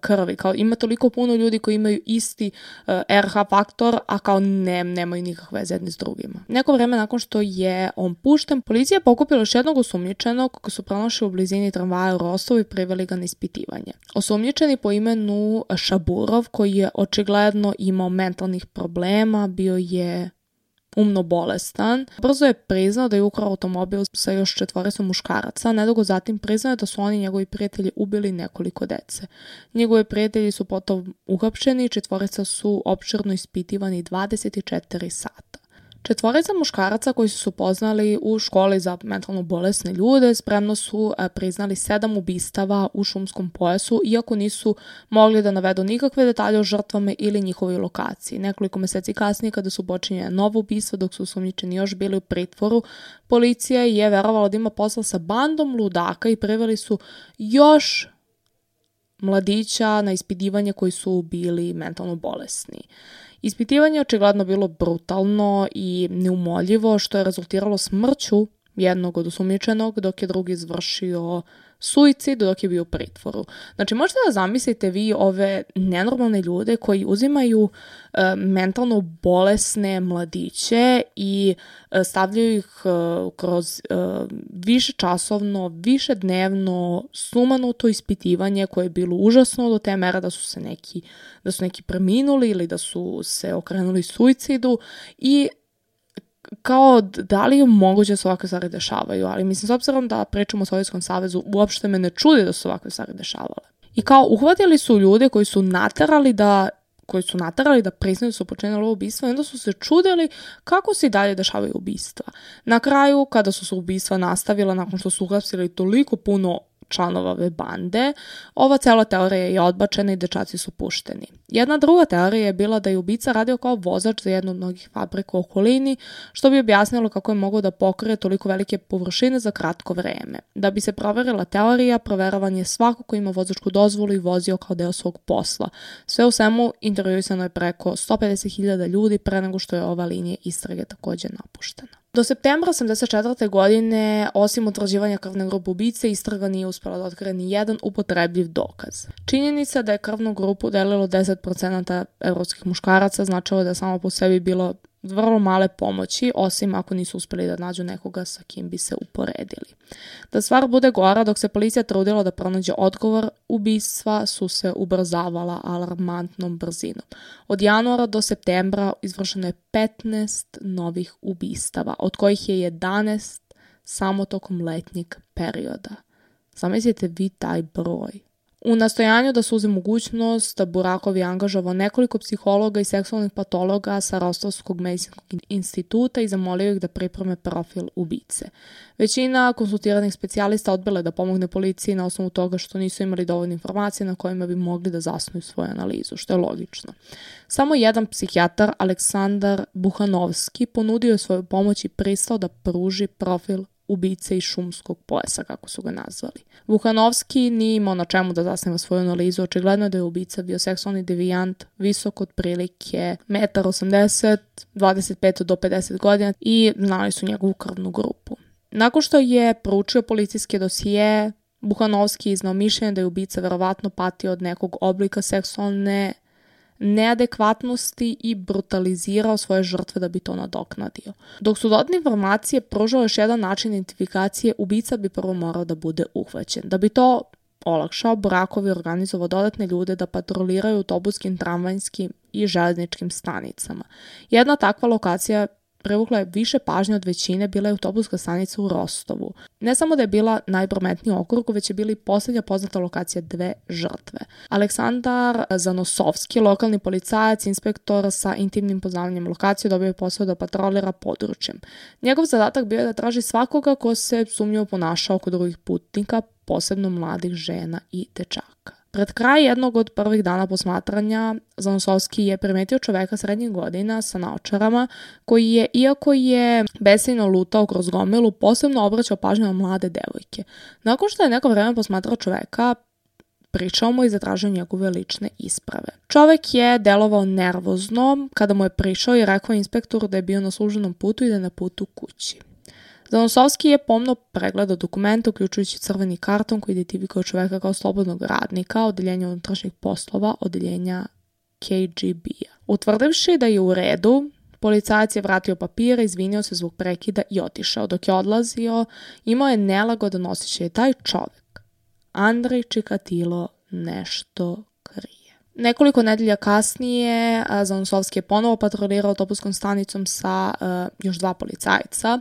Speaker 1: krvi. Kao ima toliko puno ljudi koji imaju isti uh, e, RH faktor, a kao ne, nemaju nikakve veze jedni s drugima. Neko vreme nakon što je on pušten, policija je pokupila još jednog osumnjičenog koga su pronašli u blizini tramvaja u Rostovu i priveli ga na ispitivanje. Osumnjičeni po imenu Šaburov, koji je očigledno imao mentalnih problema, bio je umno bolestan. Brzo je priznao da je ukrao automobil sa još četvoricom muškaraca, nedugo zatim priznao da su oni njegovi prijatelji ubili nekoliko dece. Njegovi prijatelji su potom uhapšeni, četvorica su opširno ispitivani 24 sata. Četvorica muškaraca koji su se upoznali u školi za mentalno bolesne ljude spremno su e, priznali sedam ubistava u šumskom pojasu, iako nisu mogli da navedu nikakve detalje o žrtvama ili njihovoj lokaciji. Nekoliko meseci kasnije, kada su počinjene novo ubistva dok su sumnjičeni još bili u pritvoru, policija je verovala da ima posla sa bandom ludaka i priveli su još mladića na ispitivanje koji su bili mentalno bolesni. Ispitivanje je očigledno bilo brutalno i neumoljivo, što je rezultiralo smrću jednog od osumnjičenog, dok je drugi izvršio suicid dok je bio u pritvoru. Znači, možete da zamislite vi ove nenormalne ljude koji uzimaju e, mentalno bolesne mladiće i e, stavljaju ih e, kroz e, više časovno, više dnevno sumanuto ispitivanje koje je bilo užasno do te mera da su se neki, da su neki preminuli ili da su se okrenuli suicidu i kao da li je moguće da se ovakve stvari dešavaju, ali mislim s obzirom da pričamo o Sovjetskom savezu, uopšte me ne čudi da su ovakve stvari dešavale. I kao uhvatili su ljude koji su naterali da koji su natarali da priznaju da su počinili ovo ubistvo i onda su se čudili kako se i dalje dešavaju ubistva. Na kraju, kada su se ubistva nastavila nakon što su uhapsili toliko puno članova ove bande, ova cela teorija je odbačena i dečaci su pušteni. Jedna druga teorija je bila da je ubica radio kao vozač za jednu od mnogih fabrika u okolini, što bi objasnilo kako je mogao da pokrije toliko velike površine za kratko vreme. Da bi se proverila teorija, proveravan je svako ko ima vozačku dozvolu i vozio kao deo svog posla. Sve u svemu intervjuisano je preko 150.000 ljudi pre nego što je ova linija istrage takođe napuštena. Do septembra 84. godine, osim utvrđivanja krvne grupe ubice, istraga nije uspela da otkrije ni jedan upotrebljiv dokaz. Činjenica da je krvnu grupu delilo 10% evropskih muškaraca značilo da je samo po sebi bilo vrlo male pomoći, osim ako nisu uspeli da nađu nekoga sa kim bi se uporedili. Da stvar bude gora, dok se policija trudila da pronađe odgovor, ubistva su se ubrzavala alarmantnom brzinom. Od januara do septembra izvršeno je 15 novih ubistava, od kojih je 11 samo tokom letnjeg perioda. Zamislite vi taj broj. U nastojanju da suzi mogućnost, Burakov je angažovao nekoliko psihologa i seksualnih patologa sa Rostovskog medicinskog instituta i zamolio ih da pripreme profil ubice. Većina konsultiranih specijalista odbila da pomogne policiji na osnovu toga što nisu imali dovoljne informacije na kojima bi mogli da zasnuju svoju analizu, što je logično. Samo jedan psihijatar, Aleksandar Buhanovski, ponudio je svoju pomoć i pristao da pruži profil ubice iz šumskog pojasa, kako su ga nazvali. Vuhanovski nije imao na čemu da zasniva svoju analizu, očigledno je da je ubica bio seksualni devijant, visok otprilike 1,80 m, 25 do 50 godina i znali su njegovu krvnu grupu. Nakon što je proučio policijske dosije, Buhanovski iznao mišljenje da je ubica verovatno patio od nekog oblika seksualne neadekvatnosti i brutalizirao svoje žrtve da bi to nadoknadio. Dok su dodatne informacije pružao još jedan način identifikacije, ubica bi prvo morao da bude uhvaćen. Da bi to olakšao, Borakov je organizovao dodatne ljude da patroliraju autobuskim, tramvajskim i železničkim stanicama. Jedna takva lokacija privukla je više pažnje od većine bila je autobuska stanica u Rostovu. Ne samo da je bila najprometnija u okrugu, već je bila i posljednja poznata lokacija dve žrtve. Aleksandar Zanosovski, lokalni policajac, inspektor sa intimnim poznavanjem lokacije, dobio je posao da patrolira područjem. Njegov zadatak bio je da traži svakoga ko se sumnjivo ponašao kod drugih putnika, posebno mladih žena i dečaka. Pred kraj jednog od prvih dana posmatranja, Zanosovski je primetio čoveka srednjih godina sa naočarama, koji je, iako je besejno lutao kroz gomilu, posebno obraćao pažnju na mlade devojke. Nakon što je neko vreme posmatrao čoveka, pričao mu i zatražio njegove lične isprave. Čovek je delovao nervozno kada mu je prišao i rekao inspektoru da je bio na služenom putu i da je na putu kući. Zanosovski je pomno pregledao dokumente, uključujući crveni karton koji identifikuje čoveka kao slobodnog radnika, odeljenja unutrašnjih poslova, odeljenja KGB-a. Utvrdivši da je u redu, policajac je vratio papire, izvinio se zbog prekida i otišao. Dok je odlazio, imao je nelagodan osjećaj taj čovek. Andrej Čikatilo nešto. Nekoliko nedelja kasnije Zanosovski je ponovo patrolirao autobuskom stanicom sa uh, još dva policajca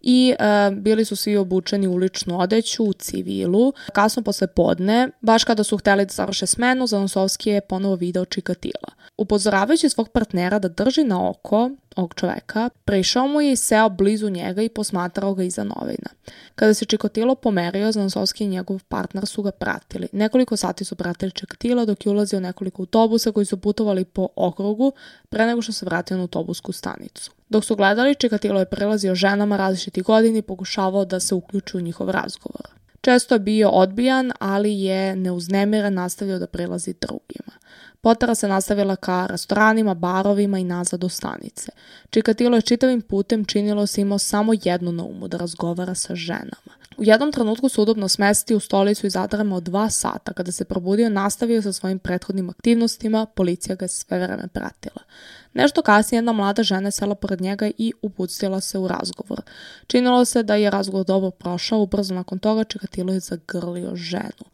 Speaker 1: i uh, bili su svi obučeni u uličnu odeću u civilu. Kasno posle podne, baš kada su hteli da završe smenu, Zanosovski je ponovo video Čikatila. Upozoravajući svog partnera da drži na oko ovog čoveka, prišao mu je i seo blizu njega i posmatrao ga iza novina. Kada se Čikotilo pomerio, Znansovski i njegov partner su ga pratili. Nekoliko sati su pratili Čikotilo dok je ulazio nekoliko autobusa koji su putovali po okrugu pre nego što se vratio na autobusku stanicu. Dok su gledali, Čikatilo je prilazio ženama različitih godina i pokušavao da se uključi u njihov razgovor. Često je bio odbijan, ali je neuznemiren nastavio da prilazi drugima. Potara se nastavila ka restoranima, barovima i nazad u stanice. Čikatilo je čitavim putem činilo se imao samo jednu na umu, da razgovara sa ženama. U jednom trenutku se udobno smesti u stolicu i zadarama od dva sata. Kada se probudio, nastavio sa svojim prethodnim aktivnostima, policija ga je sve vreme pratila. Nešto kasnije jedna mlada žena sela pored njega i upustila se u razgovor. Činilo se da je razgovor dobro prošao, ubrzo nakon toga Čikatilo je zagrlio ženu.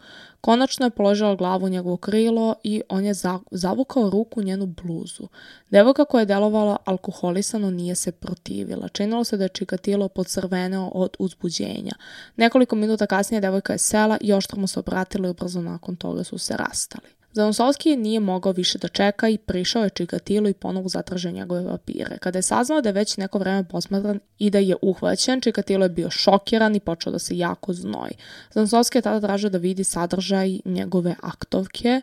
Speaker 1: Konačno je položila glavu u njegovo krilo i on je zavukao ruku u njenu bluzu. Devojka koja je delovala alkoholisano nije se protivila. Činilo se da je Čikatilo podcrveneo od uzbuđenja. Nekoliko minuta kasnije devojka je sela i oštro mu se obratila i ubrzo nakon toga su se rastali. Zanosovski nije mogao više da čeka i prišao je Čikatilu i ponovo zatražio njegove papire. Kada je saznao da je već neko vreme posmatran i da je uhvaćen, Čikatilo je bio šokiran i počeo da se jako znoji. Zanosovski je tada tražio da vidi sadržaj njegove aktovke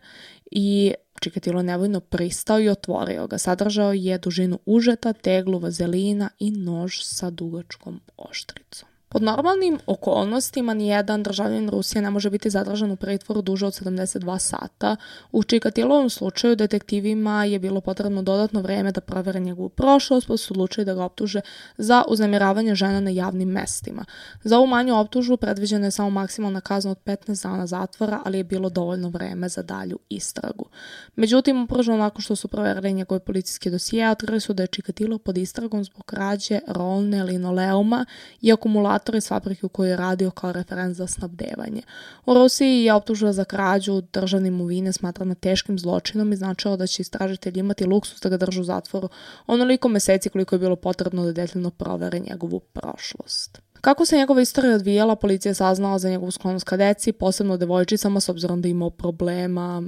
Speaker 1: i Čikatilo nevojno pristao i otvorio ga. Sadržao je dužinu užeta, teglu, vazelina i nož sa dugačkom oštricom. Pod normalnim okolnostima nijedan državljanin Rusije ne može biti zadržan u pritvoru duže od 72 sata. U Čikatilovom slučaju detektivima je bilo potrebno dodatno vreme da provere njegovu prošlost, pa su odlučili da ga optuže za uznemiravanje žena na javnim mestima. Za ovu manju optužu predviđena je samo maksimalna kazna od 15 dana zatvora, ali je bilo dovoljno vreme za dalju istragu. Međutim, upravo nakon što su proverili njegove policijske dosije, otkrili su da je Čikatilo pod istragom zbog krađe rolne linoleuma i akumulacije generator iz fabrike u kojoj je radio kao referent za snabdevanje. U Rusiji je optužila za krađu državne imovine smatrana teškim zločinom i značilo da će istražitelji imati luksus da ga držu u zatvoru onoliko meseci koliko je bilo potrebno da detaljno provere njegovu prošlost. Kako se njegova istorija odvijala, policija je saznala za njegovu sklonost ka deci, posebno devojčicama, s obzirom da imao problema,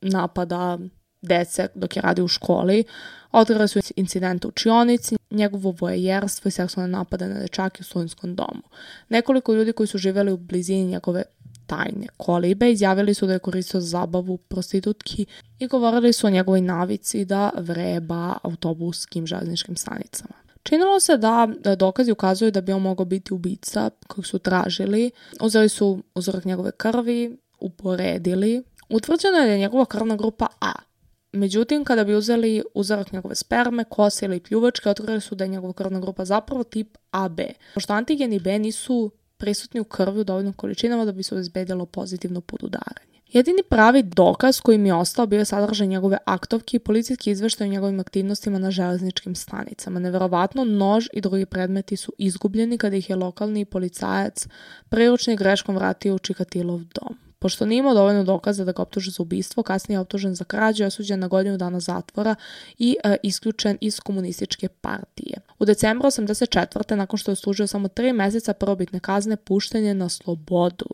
Speaker 1: napada, dece dok je radio u školi. Otkrili su incidente u čionici, njegovo vojejerstvo i seksualne napade na dečake u studentskom domu. Nekoliko ljudi koji su živeli u blizini njegove tajne kolibe izjavili su da je koristio zabavu prostitutki i govorili su o njegovoj navici da vreba autobuskim železničkim stanicama. Činilo se da dokazi ukazuju da bi on mogao biti ubica kojeg su tražili. Uzeli su uzorak njegove krvi, uporedili. Utvrđeno je da je njegova krvna grupa A, Međutim, kada bi uzeli uzorak njegove sperme, kose ili pljuvačke, otkrili su da je njegova krvna grupa zapravo tip AB. Pošto antigeni B nisu prisutni u krvi u dovoljnom količinama da bi se obezbedilo pozitivno podudaranje. Jedini pravi dokaz koji mi je ostao bio je sadržaj njegove aktovke i policijski izveštaj o njegovim aktivnostima na železničkim stanicama. Neverovatno, nož i drugi predmeti su izgubljeni kada ih je lokalni policajac priručni greškom vratio u Čikatilov dom. Pošto nije imao dovoljno dokaza da ga optuže za ubistvo, kasnije je optužen za krađu osuđen na godinu dana zatvora i e, isključen iz komunističke partije. U decembru 84. nakon što je služio samo tri meseca prvobitne kazne, pušten je na slobodu.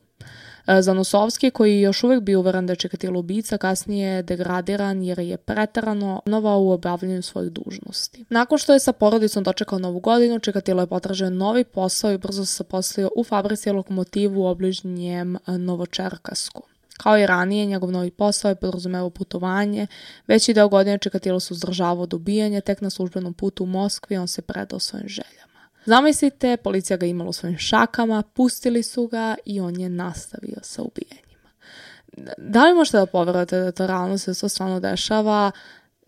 Speaker 1: E, Zanosovski, koji je još uvek bio uveren da je Čekatilo ubica, kasnije je degradiran jer je pretarano novao u obavljanju svojih dužnosti. Nakon što je sa porodicom dočekao novu godinu, Čekatilo je potražio novi posao i brzo se poslio u fabrici lokomotivu u obližnjem e, Novočerkasku. Kao i ranije, njegov novi posao je podrazumevao putovanje. Veći deo godine Čekatilo se uzdržavao do ubijanja, tek na službenom putu u Moskvi on se predao svojim željama. Zamislite, policija ga imala u svojim šakama, pustili su ga i on je nastavio sa ubijanjima. Da li možete da poverujete da to realno se to stvarno dešava,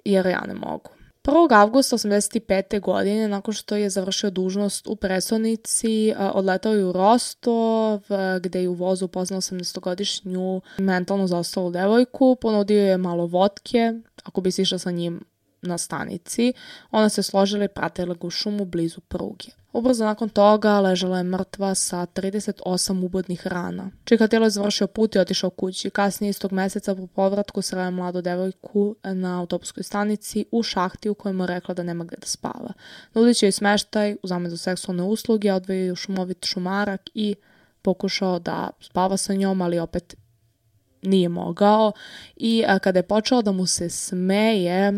Speaker 1: jer ja ne mogu. 1. avgusta 85. godine, nakon što je završio dužnost u predstavnici, odletao je u Rostov, gde je u vozu upoznao 18-godišnju mentalno zaostalu devojku, ponudio je malo vodke, ako bi si išla sa njim na stanici. Ona se složila i pratila ga u šumu blizu pruge. Ubrzo nakon toga ležala je mrtva sa 38 ubodnih rana. Čikatilo je završio put i otišao kući. Kasnije istog meseca po povratku sreo mladu devojku na autobuskoj stanici u šahti u kojemu je rekla da nema gde da spava. Nudiće joj smeštaj u zamenu seksualne usluge, odvojio je u šumovit šumarak i pokušao da spava sa njom, ali opet nije mogao i a, kada je počeo da mu se smeje,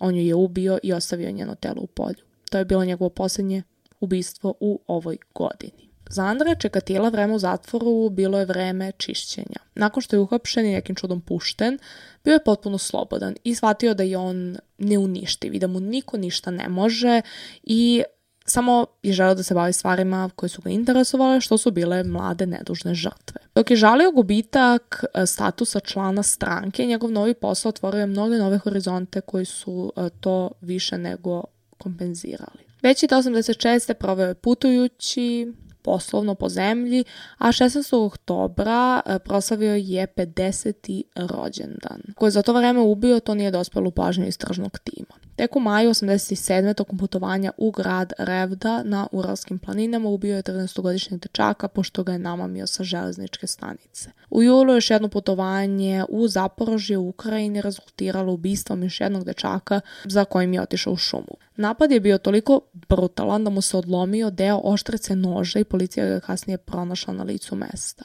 Speaker 1: on ju je ubio i ostavio njeno telo u polju. To je bilo njegovo posljednje ubistvo u ovoj godini. Za Andreja Čekatila vreme u zatvoru bilo je vreme čišćenja. Nakon što je uhapšen i nekim čudom pušten, bio je potpuno slobodan i shvatio da je on neuništiv i da mu niko ništa ne može i samo je želeo da se bavi stvarima koje su ga interesovale, što su bile mlade nedužne žrtve. Dok je žalio gubitak e, statusa člana stranke, njegov novi posao otvorio je mnoge nove horizonte koji su e, to više nego kompenzirali. Već je 86. proveo je putujući, poslovno po zemlji, a 16. oktobra e, proslavio je 50. rođendan. Ko je za to vreme ubio, to nije dospelo u pažnju istražnog tima. Tek u maju 87. tokom putovanja u grad Revda na Uralskim planinama ubio je 13-godišnjeg dečaka pošto ga je namamio sa železničke stanice. U julu još jedno putovanje u Zaporožje u Ukrajini rezultiralo ubistvom još jednog dečaka za kojim je otišao u šumu. Napad je bio toliko brutalan da mu se odlomio deo oštrice noža i policija ga je kasnije pronašla na licu mesta.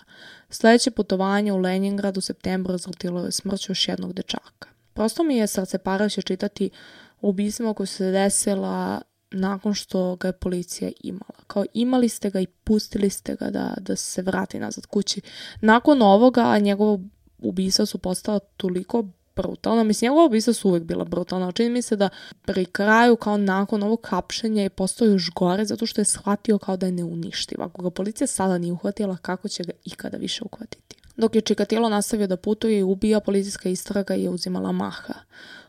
Speaker 1: Sledeće putovanje u Leningrad u septembru rezultiralo je smrću još jednog dečaka. Prosto mi je srce parajuće čitati ubistvima koja se desila nakon što ga je policija imala. Kao imali ste ga i pustili ste ga da, da se vrati nazad kući. Nakon ovoga njegovo ubistva su postala toliko brutalna. Mislim, njegova ubistva su uvek bila brutalna. Čini mi se da pri kraju, kao nakon ovog hapšenja, je postao još gore zato što je shvatio kao da je neuništiv. Ako ga policija sada nije uhvatila, kako će ga ikada više uhvatiti? Dok je Čikatilo nastavio da putuje i ubija, policijska istraga je uzimala maha.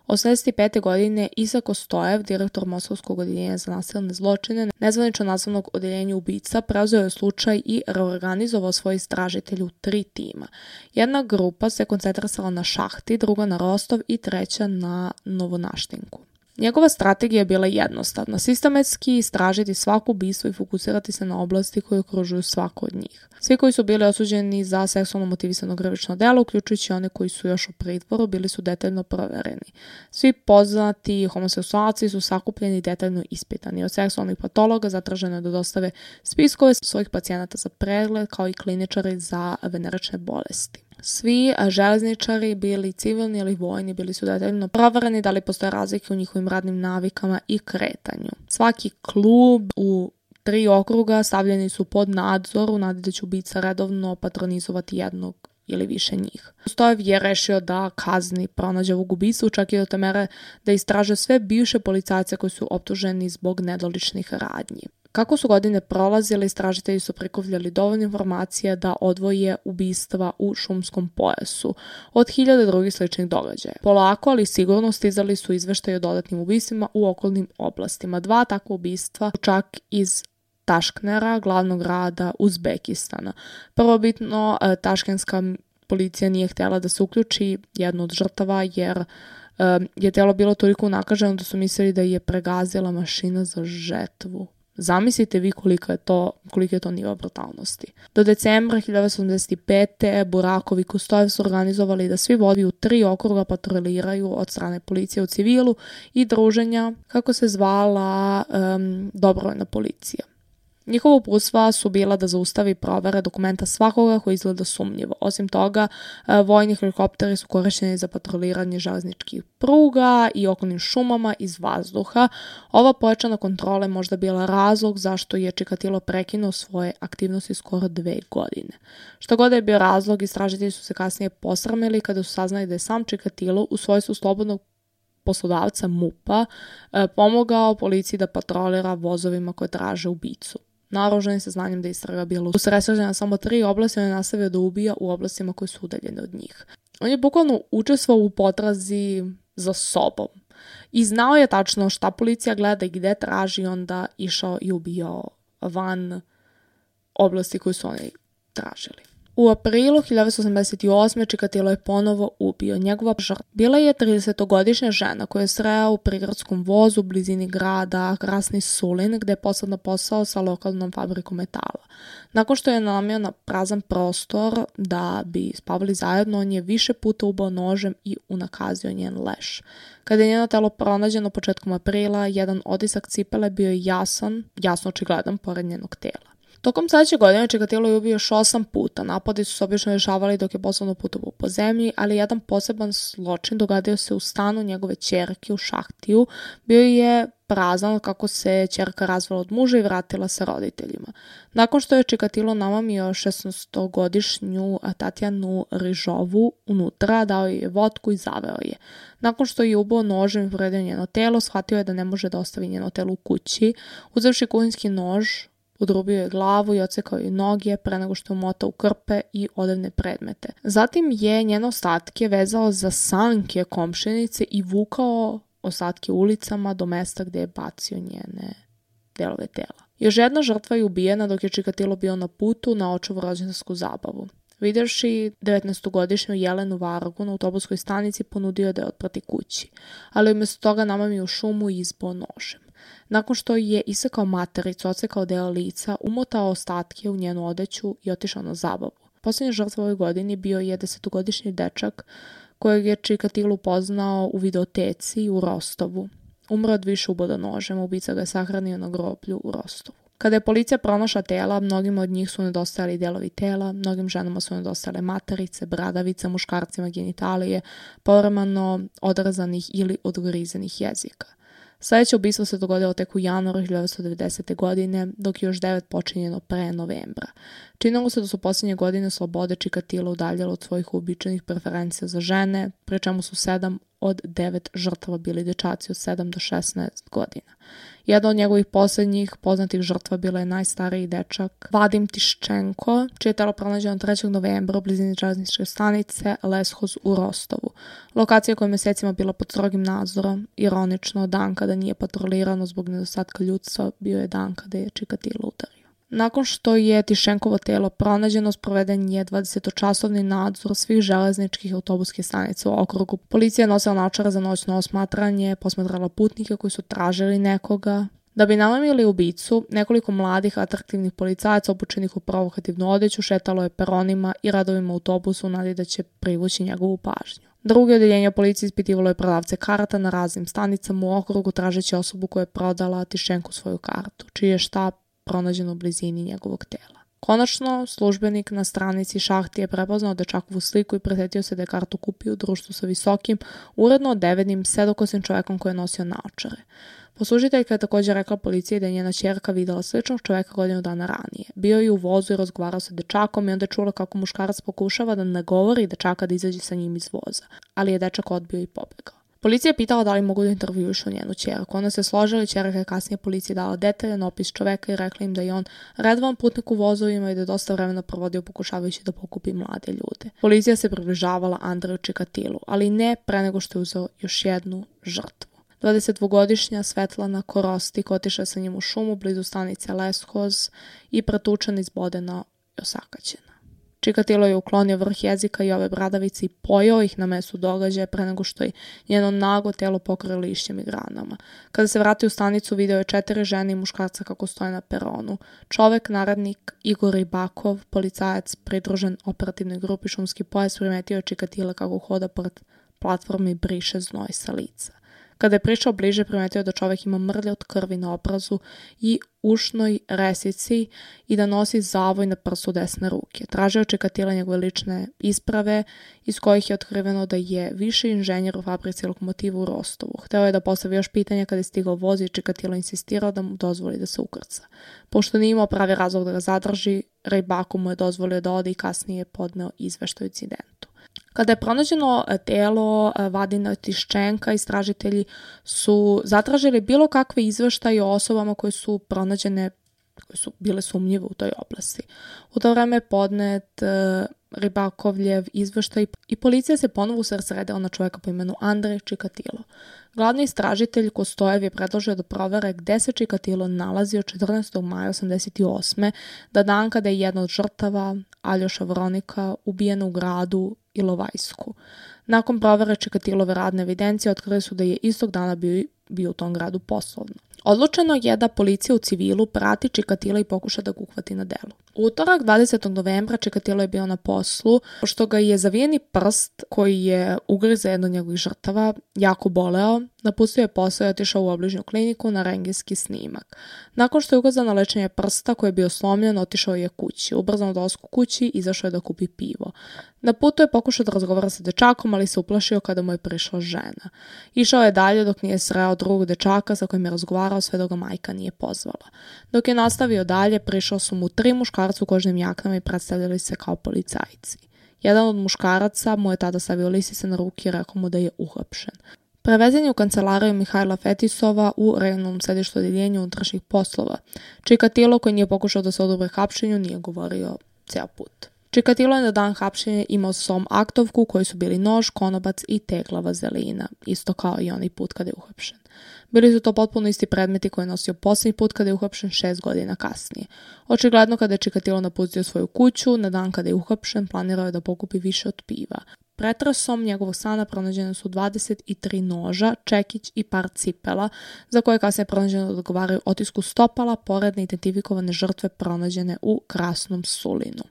Speaker 1: 85. godine Isa Kostojev, direktor Moskovskog odeljenja za nasilne zločine, nezvanično nazvanog odeljenja ubica, preuzeo je slučaj i reorganizovao svoje istražitelje u tri tima. Jedna grupa se koncentrisala na šahti, druga na Rostov i treća na Novonaštinku. Njegova strategija je bila jednostavna, sistematski istražiti svaku ubistvo i fokusirati se na oblasti koje okružuju svako od njih. Svi koji su bili osuđeni za seksualno motivisano grevično delo, uključujući one koji su još u pritvoru, bili su detaljno provereni. Svi poznati homoseksualci su sakupljeni i detaljno ispitani. Od seksualnih patologa zatraženo je da dostave spiskove svojih pacijenata za pregled, kao i kliničari za venerične bolesti. Svi železničari, bili civilni ili vojni, bili su detaljno provereni da li postoje razlike u njihovim radnim navikama i kretanju. Svaki klub u tri okruga stavljeni su pod nadzor u nadi da će ubica redovno patronizovati jednog ili više njih. Stojev je rešio da kazni pronađe ovog ubicu, čak i do te mere da istraže sve bivše policajce koji su optuženi zbog nedoličnih radnji. Kako su godine prolazile, istražitelji su prikuvljali dovoljno informacija da odvoje ubistva u šumskom pojasu od hiljade drugih sličnih događaja. Polako, ali sigurno stizali su izveštaje o dodatnim ubistvima u okolnim oblastima. Dva takva ubistva čak iz Tašknera, glavnog grada Uzbekistana. Prvobitno, e, taškenska policija nije htjela da se uključi jednu od žrtava jer e, je telo bilo toliko nakaženo da su mislili da je pregazila mašina za žetvu. Zamislite vi koliko je to, koliko je to nivo brutalnosti. Do decembra 1985. Burakov i Kustojev su organizovali da svi vodi u tri okruga patroliraju od strane policije u civilu i druženja, kako se zvala um, dobrovoljna policija. Njihova uputstva su bila da zaustavi provere dokumenta svakoga koji izgleda sumnjivo. Osim toga, e, vojni helikopteri su korišćeni za patroliranje železničkih pruga i okolnim šumama iz vazduha. Ova pojačana kontrola je možda bila razlog zašto je Čikatilo prekinuo svoje aktivnosti skoro dve godine. Što god je bio razlog, istražitelji su se kasnije posramili kada su saznali da je sam Čikatilo u svojstvu slobodnog poslodavca MUPA e, pomogao policiji da patrolira vozovima koje traže ubicu. Naoružani sa znanjem da istraga bila usresređena samo tri oblasti, on je nastavio da ubija u oblastima koje su udaljene od njih. On je bukvalno učestvovao u potrazi za sobom. I znao je tačno šta policija gleda i gde traži, onda išao i ubijao van oblasti koje su oni tražili. U aprilu 1988. Čikatilo je ponovo ubio. Njegova žrtva bila je 30-godišnja žena koja je sreo u prigradskom vozu u blizini grada Krasni Sulin gde je posledno posao sa lokalnom fabrikom metala. Nakon što je namio na prazan prostor da bi spavali zajedno, on je više puta ubao nožem i unakazio njen leš. Kada je njeno telo pronađeno početkom aprila, jedan otisak cipele bio je jasan, jasno očigledan pored njenog tela. Tokom sledeće godine Čikatilo je ubio još osam puta. Napadi su se obično rešavali dok je poslovno putovao po zemlji, ali jedan poseban zločin dogadio se u stanu njegove čerke u Šahtiju. Bio je prazan kako se čerka razvala od muža i vratila se roditeljima. Nakon što je Čikatilo namamio 16-godišnju Tatjanu Rižovu unutra, dao je vodku i zaveo je. Nakon što je ubao nožem i povredio njeno telo, shvatio je da ne može da ostavi njeno telo u kući. Uzevši kuhinski nož, Udrubio je glavu i ocekao je noge pre nego što je umotao u krpe i odevne predmete. Zatim je njene ostatke vezao za sanke komšenice i vukao ostatke ulicama do mesta gde je bacio njene delove tela. Još jedna žrtva je ubijena dok je Čikatilo bio na putu na očevu rođendarsku zabavu. Videvši 19-godišnju Jelenu Vargu na autobuskoj stanici ponudio da je otprati kući, ali umjesto toga namamio šumu i izbo nožem. Nakon što je isekao matericu, ocekao deo lica, umotao ostatke u njenu odeću i otišao na zabavu. Poslednja žrtva ovoj godini bio je desetogodišnji dečak kojeg je Čikatilu poznao u videoteci u Rostovu. Umro od više uboda nožem, ubica ga je sahranio na groblju u Rostovu. Kada je policija pronašla tela, mnogima od njih su nedostajali delovi tela, mnogim ženama su nedostajale materice, bradavice, muškarcima genitalije, povremeno odrazanih ili odgrizenih jezika. Sledeće ubistvo se dogodilo tek u januaru 1990. godine, dok je još devet počinjeno pre novembra. Činilo se da su posljednje godine slobode Čikatila udaljalo od svojih uobičajenih preferencija za žene, pri čemu su sedam od devet žrtava bili dečaci od 7 do 16 godina. Jedna od njegovih poslednjih poznatih žrtva bila je najstariji dečak Vadim Tiščenko, čije je telo pronađeno 3. novembra u blizini železničke stanice Leshoz u Rostovu. Lokacija koja je mesecima bila pod strogim nadzorom, ironično, dan kada nije patrolirano zbog nedostatka ljudstva, bio je dan kada je Čikatilo udario. Nakon što je Tišenkovo telo pronađeno, sproveden je 20-časovni nadzor svih železničkih autobuskih stanica u okrugu. Policija je nosila načara za noćno osmatranje, posmatrala putnike koji su tražili nekoga. Da bi nalamili ubicu, nekoliko mladih atraktivnih policajaca obučenih u provokativnu odeću šetalo je peronima i radovima autobusu nadi da će privući njegovu pažnju. Druge odeljenje policije ispitivalo je prodavce karata na raznim stanicama u okrugu tražeći osobu koja je prodala Tišenku svoju kartu, čiji je štab pronađen u blizini njegovog tela. Konačno, službenik na stranici šahti je prepoznao dečakovu sliku i presetio se da je kartu kupio u društvu sa visokim, uredno odevenim, sedokosim čovekom koji je nosio naočare. Poslužiteljka je također rekla policiji da je njena čerka videla sličnog čoveka godinu dana ranije. Bio je u vozu i razgovarao sa dečakom i onda je čula kako muškarac pokušava da nagovori dečaka da izađe sa njim iz voza, ali je dečak odbio i pobegao. Policija je pitala da li mogu da intervjušu njenu čerku. Ona se složila i čerka je kasnije policiji dala detaljan opis čoveka i rekla im da je on redovan putnik u vozovima i da je dosta vremena provodio pokušavajući da pokupi mlade ljude. Policija se približavala Andreju Čikatilu, ali ne pre nego što je uzeo još jednu žrtvu. 22-godišnja Svetlana Korostik otišla sa njim u šumu blizu stanice Leshoz i pretučena izbodena i osakaćena. Čikatilo je uklonio vrh jezika i ove bradavice i pojao ih na mesu događaja pre nego što je njeno nago telo pokrio lišćem i granama. Kada se vratio u stanicu, video je četiri žene i muškarca kako stoje na peronu. Čovek, naradnik Igor Ribakov, policajac pridružen operativnoj grupi Šumski pojas, primetio je Čikatila kako hoda pored platforme i briše znoj sa lica. Kada je prišao bliže, primetio da čovek ima mrlje od krvi na obrazu i ušnoj resici i da nosi zavoj na prsu desne ruke. Tražio čekatila njegove lične isprave iz kojih je otkriveno da je više inženjer u fabrici lokomotiva u Rostovu. Hteo je da postavi još pitanja kada je stigao voz i čekatilo insistirao da mu dozvoli da se ukrca. Pošto nije imao pravi razlog da ga zadrži, Rejbaku mu je dozvolio da ode i kasnije je podneo izveštaj incidentu. Kada je pronađeno e, telo e, Vadina Tiščenka, istražitelji su zatražili bilo kakve izveštaje o osobama koje su pronađene koje su bile sumnjive u toj oblasti. U to vreme je podnet uh, Ribakovljev izveštaj i policija se ponovo usredsredila na čoveka po imenu Andrej Čikatilo. Glavni istražitelj Kostojev je predložio da provere gde se Čikatilo nalazio 14. maja 88. da dan kada je jedna od žrtava, Aljoša Vronika, ubijena u gradu Ilovajsku. Nakon provere Čikatilove radne evidencije otkrili su da je istog dana bio, bio u tom gradu poslovno. Odlučeno je da policija u civilu prati Čikatila i pokuša da ga uhvati na delu. Utorak 20. novembra Čikatilo je bio na poslu, pošto ga je zavijeni prst koji je ugriza jedno njegovih žrtava jako boleo, napustio je posao i otišao u obližnju kliniku na rengijski snimak. Nakon što je ukazano na lečenje prsta koji je bio slomljen, otišao je kući. Ubrzano dolasku kući izašao je da kupi pivo. Na putu je pokušao da razgovara sa dečakom, ali se uplašio kada mu je prišla žena. Išao je dalje dok nije sreo drugog dečaka sa kojim je razgovarao sve dok ga majka nije pozvala. Dok je nastavio dalje, prišao su mu tri muškarca u kožnim jaknama i predstavljali se kao policajci. Jedan od muškaraca mu je tada stavio lisice na ruke i rekao mu da je uhapšen. Prevezen je u kancelariju Mihajla Fetisova u regionalnom sedištu odjeljenja unutrašnjih poslova. Čikatilo koji nije pokušao da se odobre hapšenju nije govorio ceo put. Čikatilo je na dan hapšenja imao som aktovku koji su bili nož, konobac i tegla vazelina, isto kao i onaj put kada je uhapšen. Bili su to potpuno isti predmeti koje je nosio posljednji put kada je uhapšen šest godina kasnije. Očigledno kada je Čikatilo napustio svoju kuću, na dan kada je uhapšen planirao je da pokupi više od piva. Pretrasom njegovog stana pronađene su 23 noža, čekić i par cipela, za koje kasnije pronađeno da odgovaraju otisku stopala, poredne identifikovane žrtve pronađene u Krasnom Sulinu.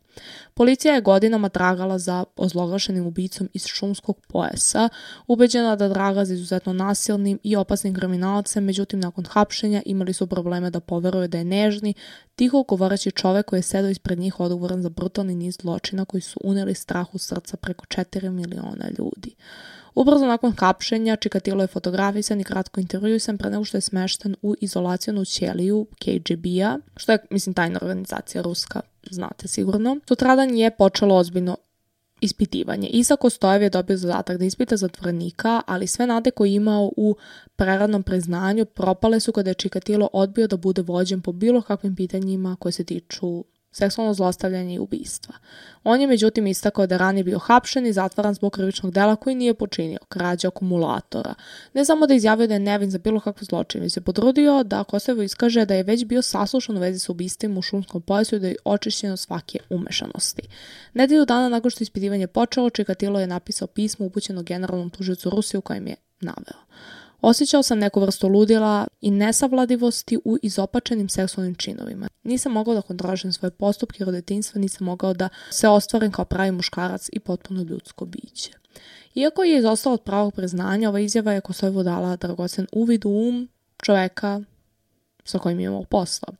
Speaker 1: Policija je godinama tragala za ozloglašenim ubicom iz šumskog pojasa, ubeđena da draga za izuzetno nasilnim i opasnim kriminalcem, međutim nakon hapšenja imali su probleme da poveruje da je nežni, tiho govoreći čovek koji je sedao ispred njih odgovoran za brutalni niz zločina koji su uneli strah u srca preko 4 miliona ljudi. Ubrzo nakon hapšenja Čikatilo je fotografisan i kratko intervjuisan pre nego što je smešten u izolacijonu ćeliju KGB-a, što je, mislim, tajna organizacija ruska, znate sigurno. Sutradan je počelo ozbiljno ispitivanje. Isak Kostojev je dobio zadatak da ispita zatvornika, ali sve nade koje je imao u preradnom priznanju propale su kada je Čikatilo odbio da bude vođen po bilo kakvim pitanjima koje se tiču seksualno zlostavljanje i ubistva. On je međutim istakao da ranije bio hapšen i zatvaran zbog krivičnog dela koji nije počinio, krađa akumulatora. Ne samo da izjavio da je nevin za bilo kakve zločine, već se podrudio da Kosovo iskaže da je već bio saslušan u vezi sa ubistvima u šumskom pojasu i da je očišćeno svake umešanosti. Nedelju dana nakon što ispitivanje počelo, Čikatilo je napisao pismo upućeno generalnom tužiocu Rusije u kojem je naveo. Osjećao sam neku vrstu ludila i nesavladivosti u izopačenim seksualnim činovima. Nisam mogao da kontrolišem svoje postupke od detinstva, nisam mogao da se ostvarim kao pravi muškarac i potpuno ljudsko biće. Iako je izostao od pravog priznanja, ova izjava je Kosovo dala dragocen uvid u um čoveka sa kojim je imao posla.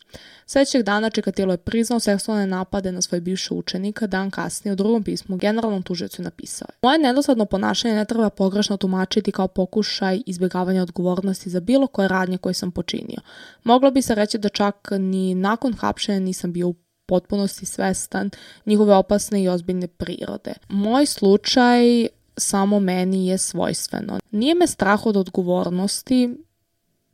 Speaker 1: Sljedećeg dana Čikatilo je priznao seksualne napade na svoje bivše učenika, dan kasnije u drugom pismu generalnom tužiocu napisao je. Moje nedosadno ponašanje ne treba pogrešno tumačiti kao pokušaj izbjegavanja odgovornosti za bilo koje radnje koje sam počinio. Moglo bi se reći da čak ni nakon hapšenja nisam bio u potpunosti svestan njihove opasne i ozbiljne prirode. Moj slučaj samo meni je svojstveno. Nije me strah od odgovornosti,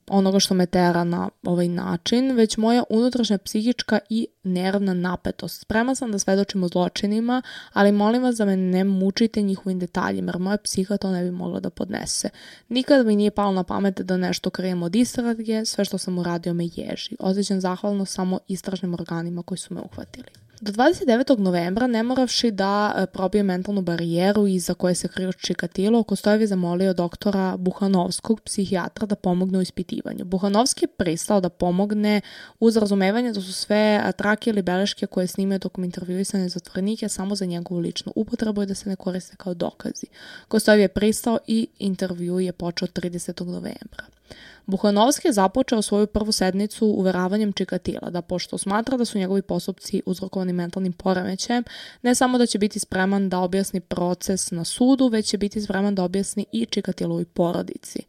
Speaker 1: onoga što me tera na ovaj način, već moja unutrašnja psihička i nervna napetost. Sprema sam da svedočim o zločinima, ali molim vas da me ne mučite njihovim detaljima, jer moja psiha to ne bi mogla da podnese. Nikada mi nije palo na pamet da nešto krijem od istrage, sve što sam uradio me ježi. Osjećam zahvalno samo istražnim organima koji su me uhvatili. Do 29. novembra, ne moravši da e, probije mentalnu barijeru iza koje se krio Čikatilo, Kostojev je zamolio doktora Buhanovskog, psihijatra, da pomogne u ispitivanju. Buhanovski je pristao da pomogne uz razumevanje da su sve trake ili beleške koje snime tokom intervjuisane zatvorenike samo za njegovu ličnu upotrebu i da se ne koriste kao dokazi. Kostojev je pristao i intervju je počeo 30. novembra. Buhanovski je započeo svoju prvu sednicu uveravanjem Čikatila da pošto smatra da su njegovi postupci uzrokovani mentalnim poremećajem, ne samo da će biti spreman da objasni proces na sudu, već će biti spreman da objasni i Čikatilovoj porodici.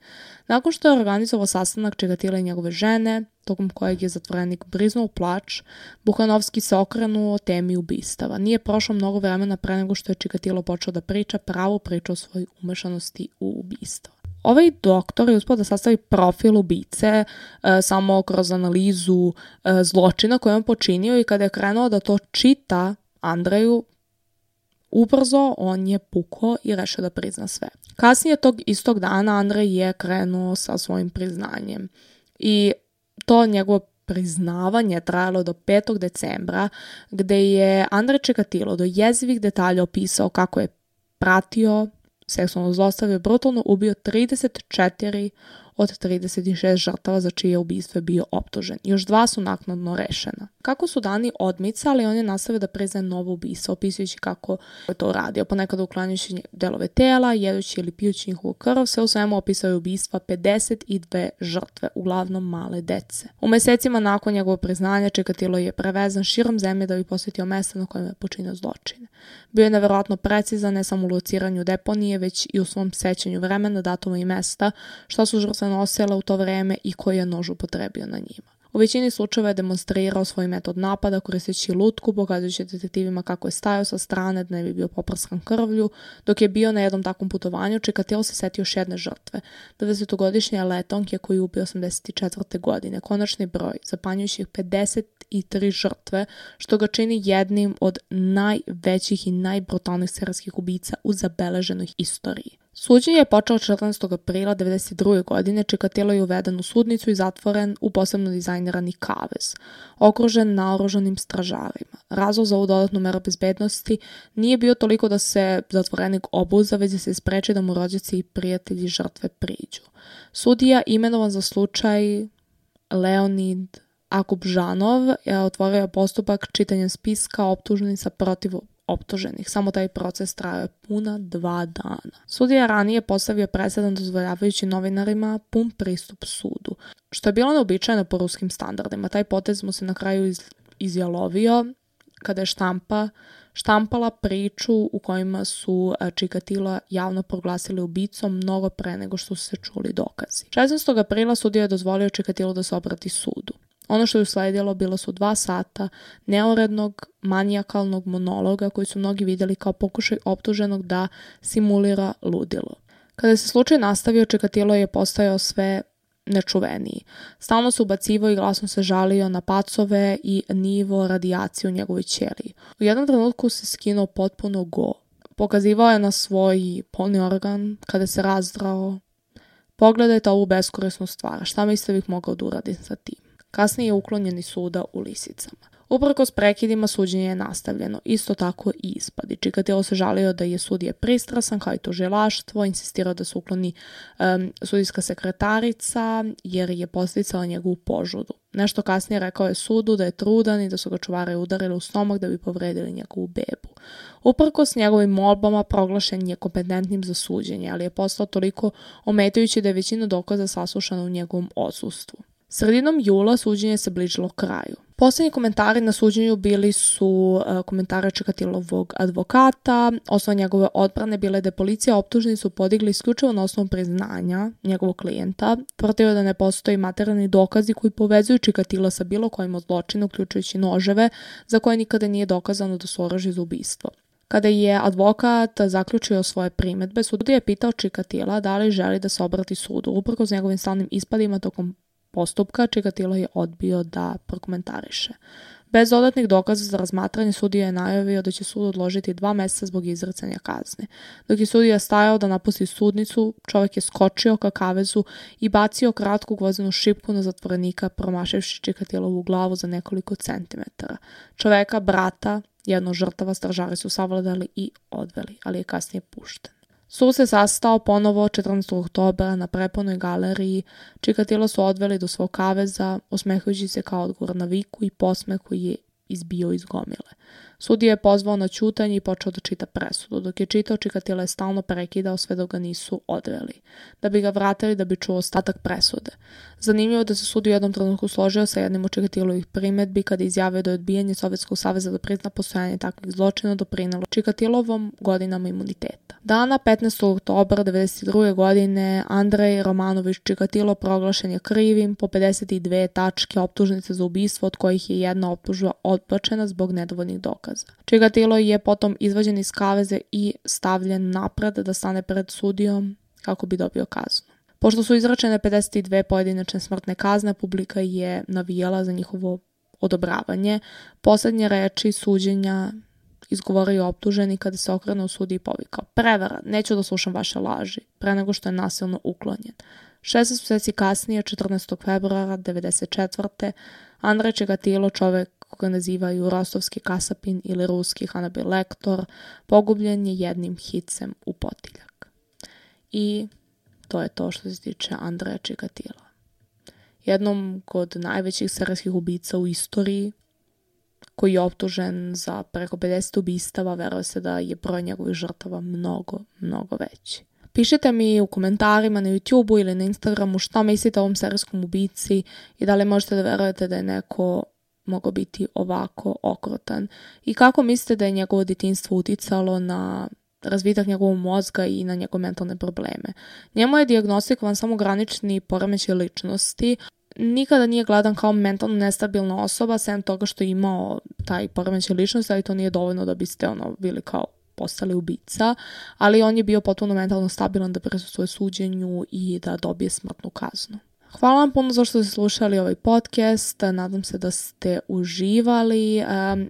Speaker 1: Nakon što je organizovao sastanak Čikatila i njegove žene, tokom kojeg je zatvorenik briznuo plač, Buhanovski se okrenuo temi ubistava. Nije prošlo mnogo vremena pre nego što je Čikatilo počeo da priča pravu priču o svojoj umešanosti u ubistvo. Ovaj doktor je uspio da sastavi profil ubice e, samo kroz analizu e, zločina koje on počinio i kada je krenuo da to čita Andreju, ubrzo on je pukao i rešio da prizna sve. Kasnije tog istog dana Andrej je krenuo sa svojim priznanjem i to njegovo priznavanje trajalo do 5. decembra, gde je Andrej Čekatilo do jezivih detalja opisao kako je pratio seksualno zlostavio brutalno ubio 34 od 36 žrtava za čije ubistvo je bio optužen. Još dva su naknadno rešena. Kako su dani odmicali, on je nastavio da priznaje novo ubistvo, opisujući kako je to radio, ponekad uklanjujući delove tela, jedući ili pijući njihovu krv, sve u svemu opisao je ubistva 52 žrtve, uglavnom male dece. U mesecima nakon njegovog priznanja Čekatilo je prevezan širom zemlje da bi posjetio mesta na kojem je počinio zločine. Bio je neverovatno precizan ne samo u lociranju deponije, već i u svom sećanju vremena, datuma i mesta, što su žrtve nosile u to vreme i koji je nož upotrebio na njima. U većini slučajeva je demonstrirao svoj metod napada koristeći lutku, pokazujući detektivima kako je stajao sa strane da ne bi bio poprskan krvlju, dok je bio na jednom takvom putovanju, Čikatilo se setio još jedne žrtve, 20-godišnje letonke koji je ubio 84. godine, konačni broj, zapanjujućih 53 žrtve, što ga čini jednim od najvećih i najbrutalnijih serijskih ubica u zabeleženoj istoriji. Suđenje je počeo 14. aprila 1992. godine, Čikatilo je uveden u sudnicu i zatvoren u posebno dizajnirani kavez, okružen naoružanim stražarima. Razlog za ovu dodatnu meru bezbednosti nije bio toliko da se zatvorenik obuza, već da se spreče da mu rođaci i prijatelji žrtve priđu. Sudija imenovan za slučaj Leonid Akubžanov je otvorio postupak čitanjem spiska optužnica protiv optuženih. Samo taj proces traje puna dva dana. Sudija ranije postavio presedan dozvoljavajući novinarima pun pristup sudu, što je bilo neobičajeno po ruskim standardima. Taj potez mu se na kraju iz, izjalovio kada je štampa štampala priču u kojima su e, Čikatila javno proglasili ubicom mnogo pre nego što su se čuli dokazi. 16. aprila sudija je dozvolio Čikatilu da se obrati sudu. Ono što je usledilo bilo su dva sata neurednog, manijakalnog monologa koji su mnogi videli kao pokušaj optuženog da simulira ludilo. Kada se slučaj nastavio, Čekatilo je postajao sve nečuveniji. Stalno se ubacivao i glasno se žalio na pacove i nivo radijacije u njegovoj ćeliji. U jednom trenutku se skinuo potpuno go. Pokazivao je na svoj polni organ kada se razdrao. Pogledajte ovu beskorisnu stvar. Šta mislite bih mogao da uradim sa tim? Kasnije je uklonjen iz suda u Lisicama. Uprkos prekidima suđenje je nastavljeno, isto tako i ispadi. Čikatilo se žalio da je sudije pristrasan, kao i to želaštvo, insistirao da se ukloni um, sudijska sekretarica, jer je posticala njegovu požudu. Nešto kasnije rekao je sudu da je trudan i da su ga čuvare udarili u stomak da bi povredili njegovu bebu. Uprkos njegovim molbama proglašen je kompetentnim za suđenje, ali je postao toliko ometajući da je većina dokaza saslušana u njegovom odsustvu. Sredinom jula suđenje se bližilo kraju. Poslednji komentari na suđenju bili su uh, komentare Čekatilovog advokata. Osnova njegove odbrane bile da je policija optužnicu podigli isključivo na osnovu priznanja njegovog klijenta. Tvrdio da ne postoji materijalni dokazi koji povezuju Čekatila sa bilo kojim od zločina, uključujući noževe, za koje nikada nije dokazano da su oružje za ubistvo. Kada je advokat zaključio svoje primetbe, sudija je pitao Čikatila da li želi da se obrati sudu, uprkos njegovim stalnim ispadima tokom postupka, Čigatilo je odbio da prokomentariše. Bez dodatnih dokaza za razmatranje sudija je najavio da će sud odložiti dva meseca zbog izricanja kazne. Dok je sudija stajao da napusti sudnicu, čovek je skočio ka kavezu i bacio kratku gvozenu šipku na zatvorenika, promašivši Čikatilovu glavu za nekoliko centimetara. Čoveka, brata, jedno žrtava stražari su savladali i odveli, ali je kasnije pušten. Sud se sastao ponovo 14. oktobra na preponoj galeriji, Čikatilo su odveli do svog kaveza, osmehujući se kao odgovor na viku i posmeh koji je izbio iz gomile. Sudija je pozvao na ćutanje i počeo da čita presudu. Dok je čitao, Čikatilo je stalno prekidao sve dok ga nisu odveli. Da bi ga vratili da bi čuo ostatak presude. Zanimljivo da se sud u jednom trenutku složio sa jednim od Čikatilovih primetbi kada izjavio da je odbijanje Sovjetskog saveza da prizna postojanje takvih zločina doprinalo Čikatilovom godinama imuniteta. Dana 15. oktobra 1992. godine Andrej Romanović Čikatilo proglašen je krivim po 52 tačke optužnice za ubistvo od kojih je jedna optužba odbačena zbog nedovoljnih dokaza. Čikatilo je potom izvađen iz kaveze i stavljen napred da stane pred sudijom kako bi dobio kaznu. Pošto su izračene 52 pojedinačne smrtne kazne, publika je navijala za njihovo odobravanje. Poslednje reči suđenja izgovorio optuženi kada se okrenuo sudi i povikao. Prevara, neću da slušam vaše laži, pre nego što je nasilno uklonjen. 16 meseci kasnije, 14. februara 1994. Andrej Čegatilo, čovek koga nazivaju rostovski kasapin ili ruski Hannibal Lektor, pogubljen je jednim hicem u potiljak. I to je to što se tiče Andreja Čikatila. Jednom kod najvećih serijskih ubica u istoriji, koji je optužen za preko 50 ubistava, veruje se da je broj njegovih žrtava mnogo, mnogo veći. Pišite mi u komentarima na YouTube-u ili na Instagramu šta mislite o ovom serijskom ubici i da li možete da verujete da je neko mogao biti ovako okrutan. I kako mislite da je njegovo djetinstvo uticalo na razvitak njegovog mozga i na njegove mentalne probleme. Njemu je diagnostikovan samo granični poremećaj ličnosti, nikada nije gledan kao mentalno nestabilna osoba, sem toga što je imao taj poremećaj ličnosti, ali to nije dovoljno da biste ono bili kao postali ubica, ali on je bio potpuno mentalno stabilan da prisustuje suđenju i da dobije smrtnu kaznu. Hvala vam puno za što ste slušali ovaj podcast. Nadam se da ste uživali.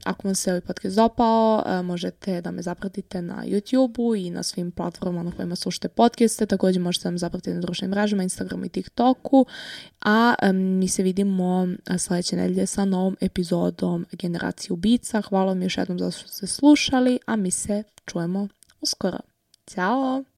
Speaker 1: Ako vam se ovaj podcast dopao, um, možete da me zapratite na YouTube-u i na svim platformama na kojima slušate podcaste. Također možete da me zapratiti na društvenim mrežama, Instagramu i TikToku. A mi se vidimo sledeće nedelje sa novom epizodom Generacije ubica. Hvala vam još jednom za što ste slušali, a mi se čujemo uskoro. Ćao!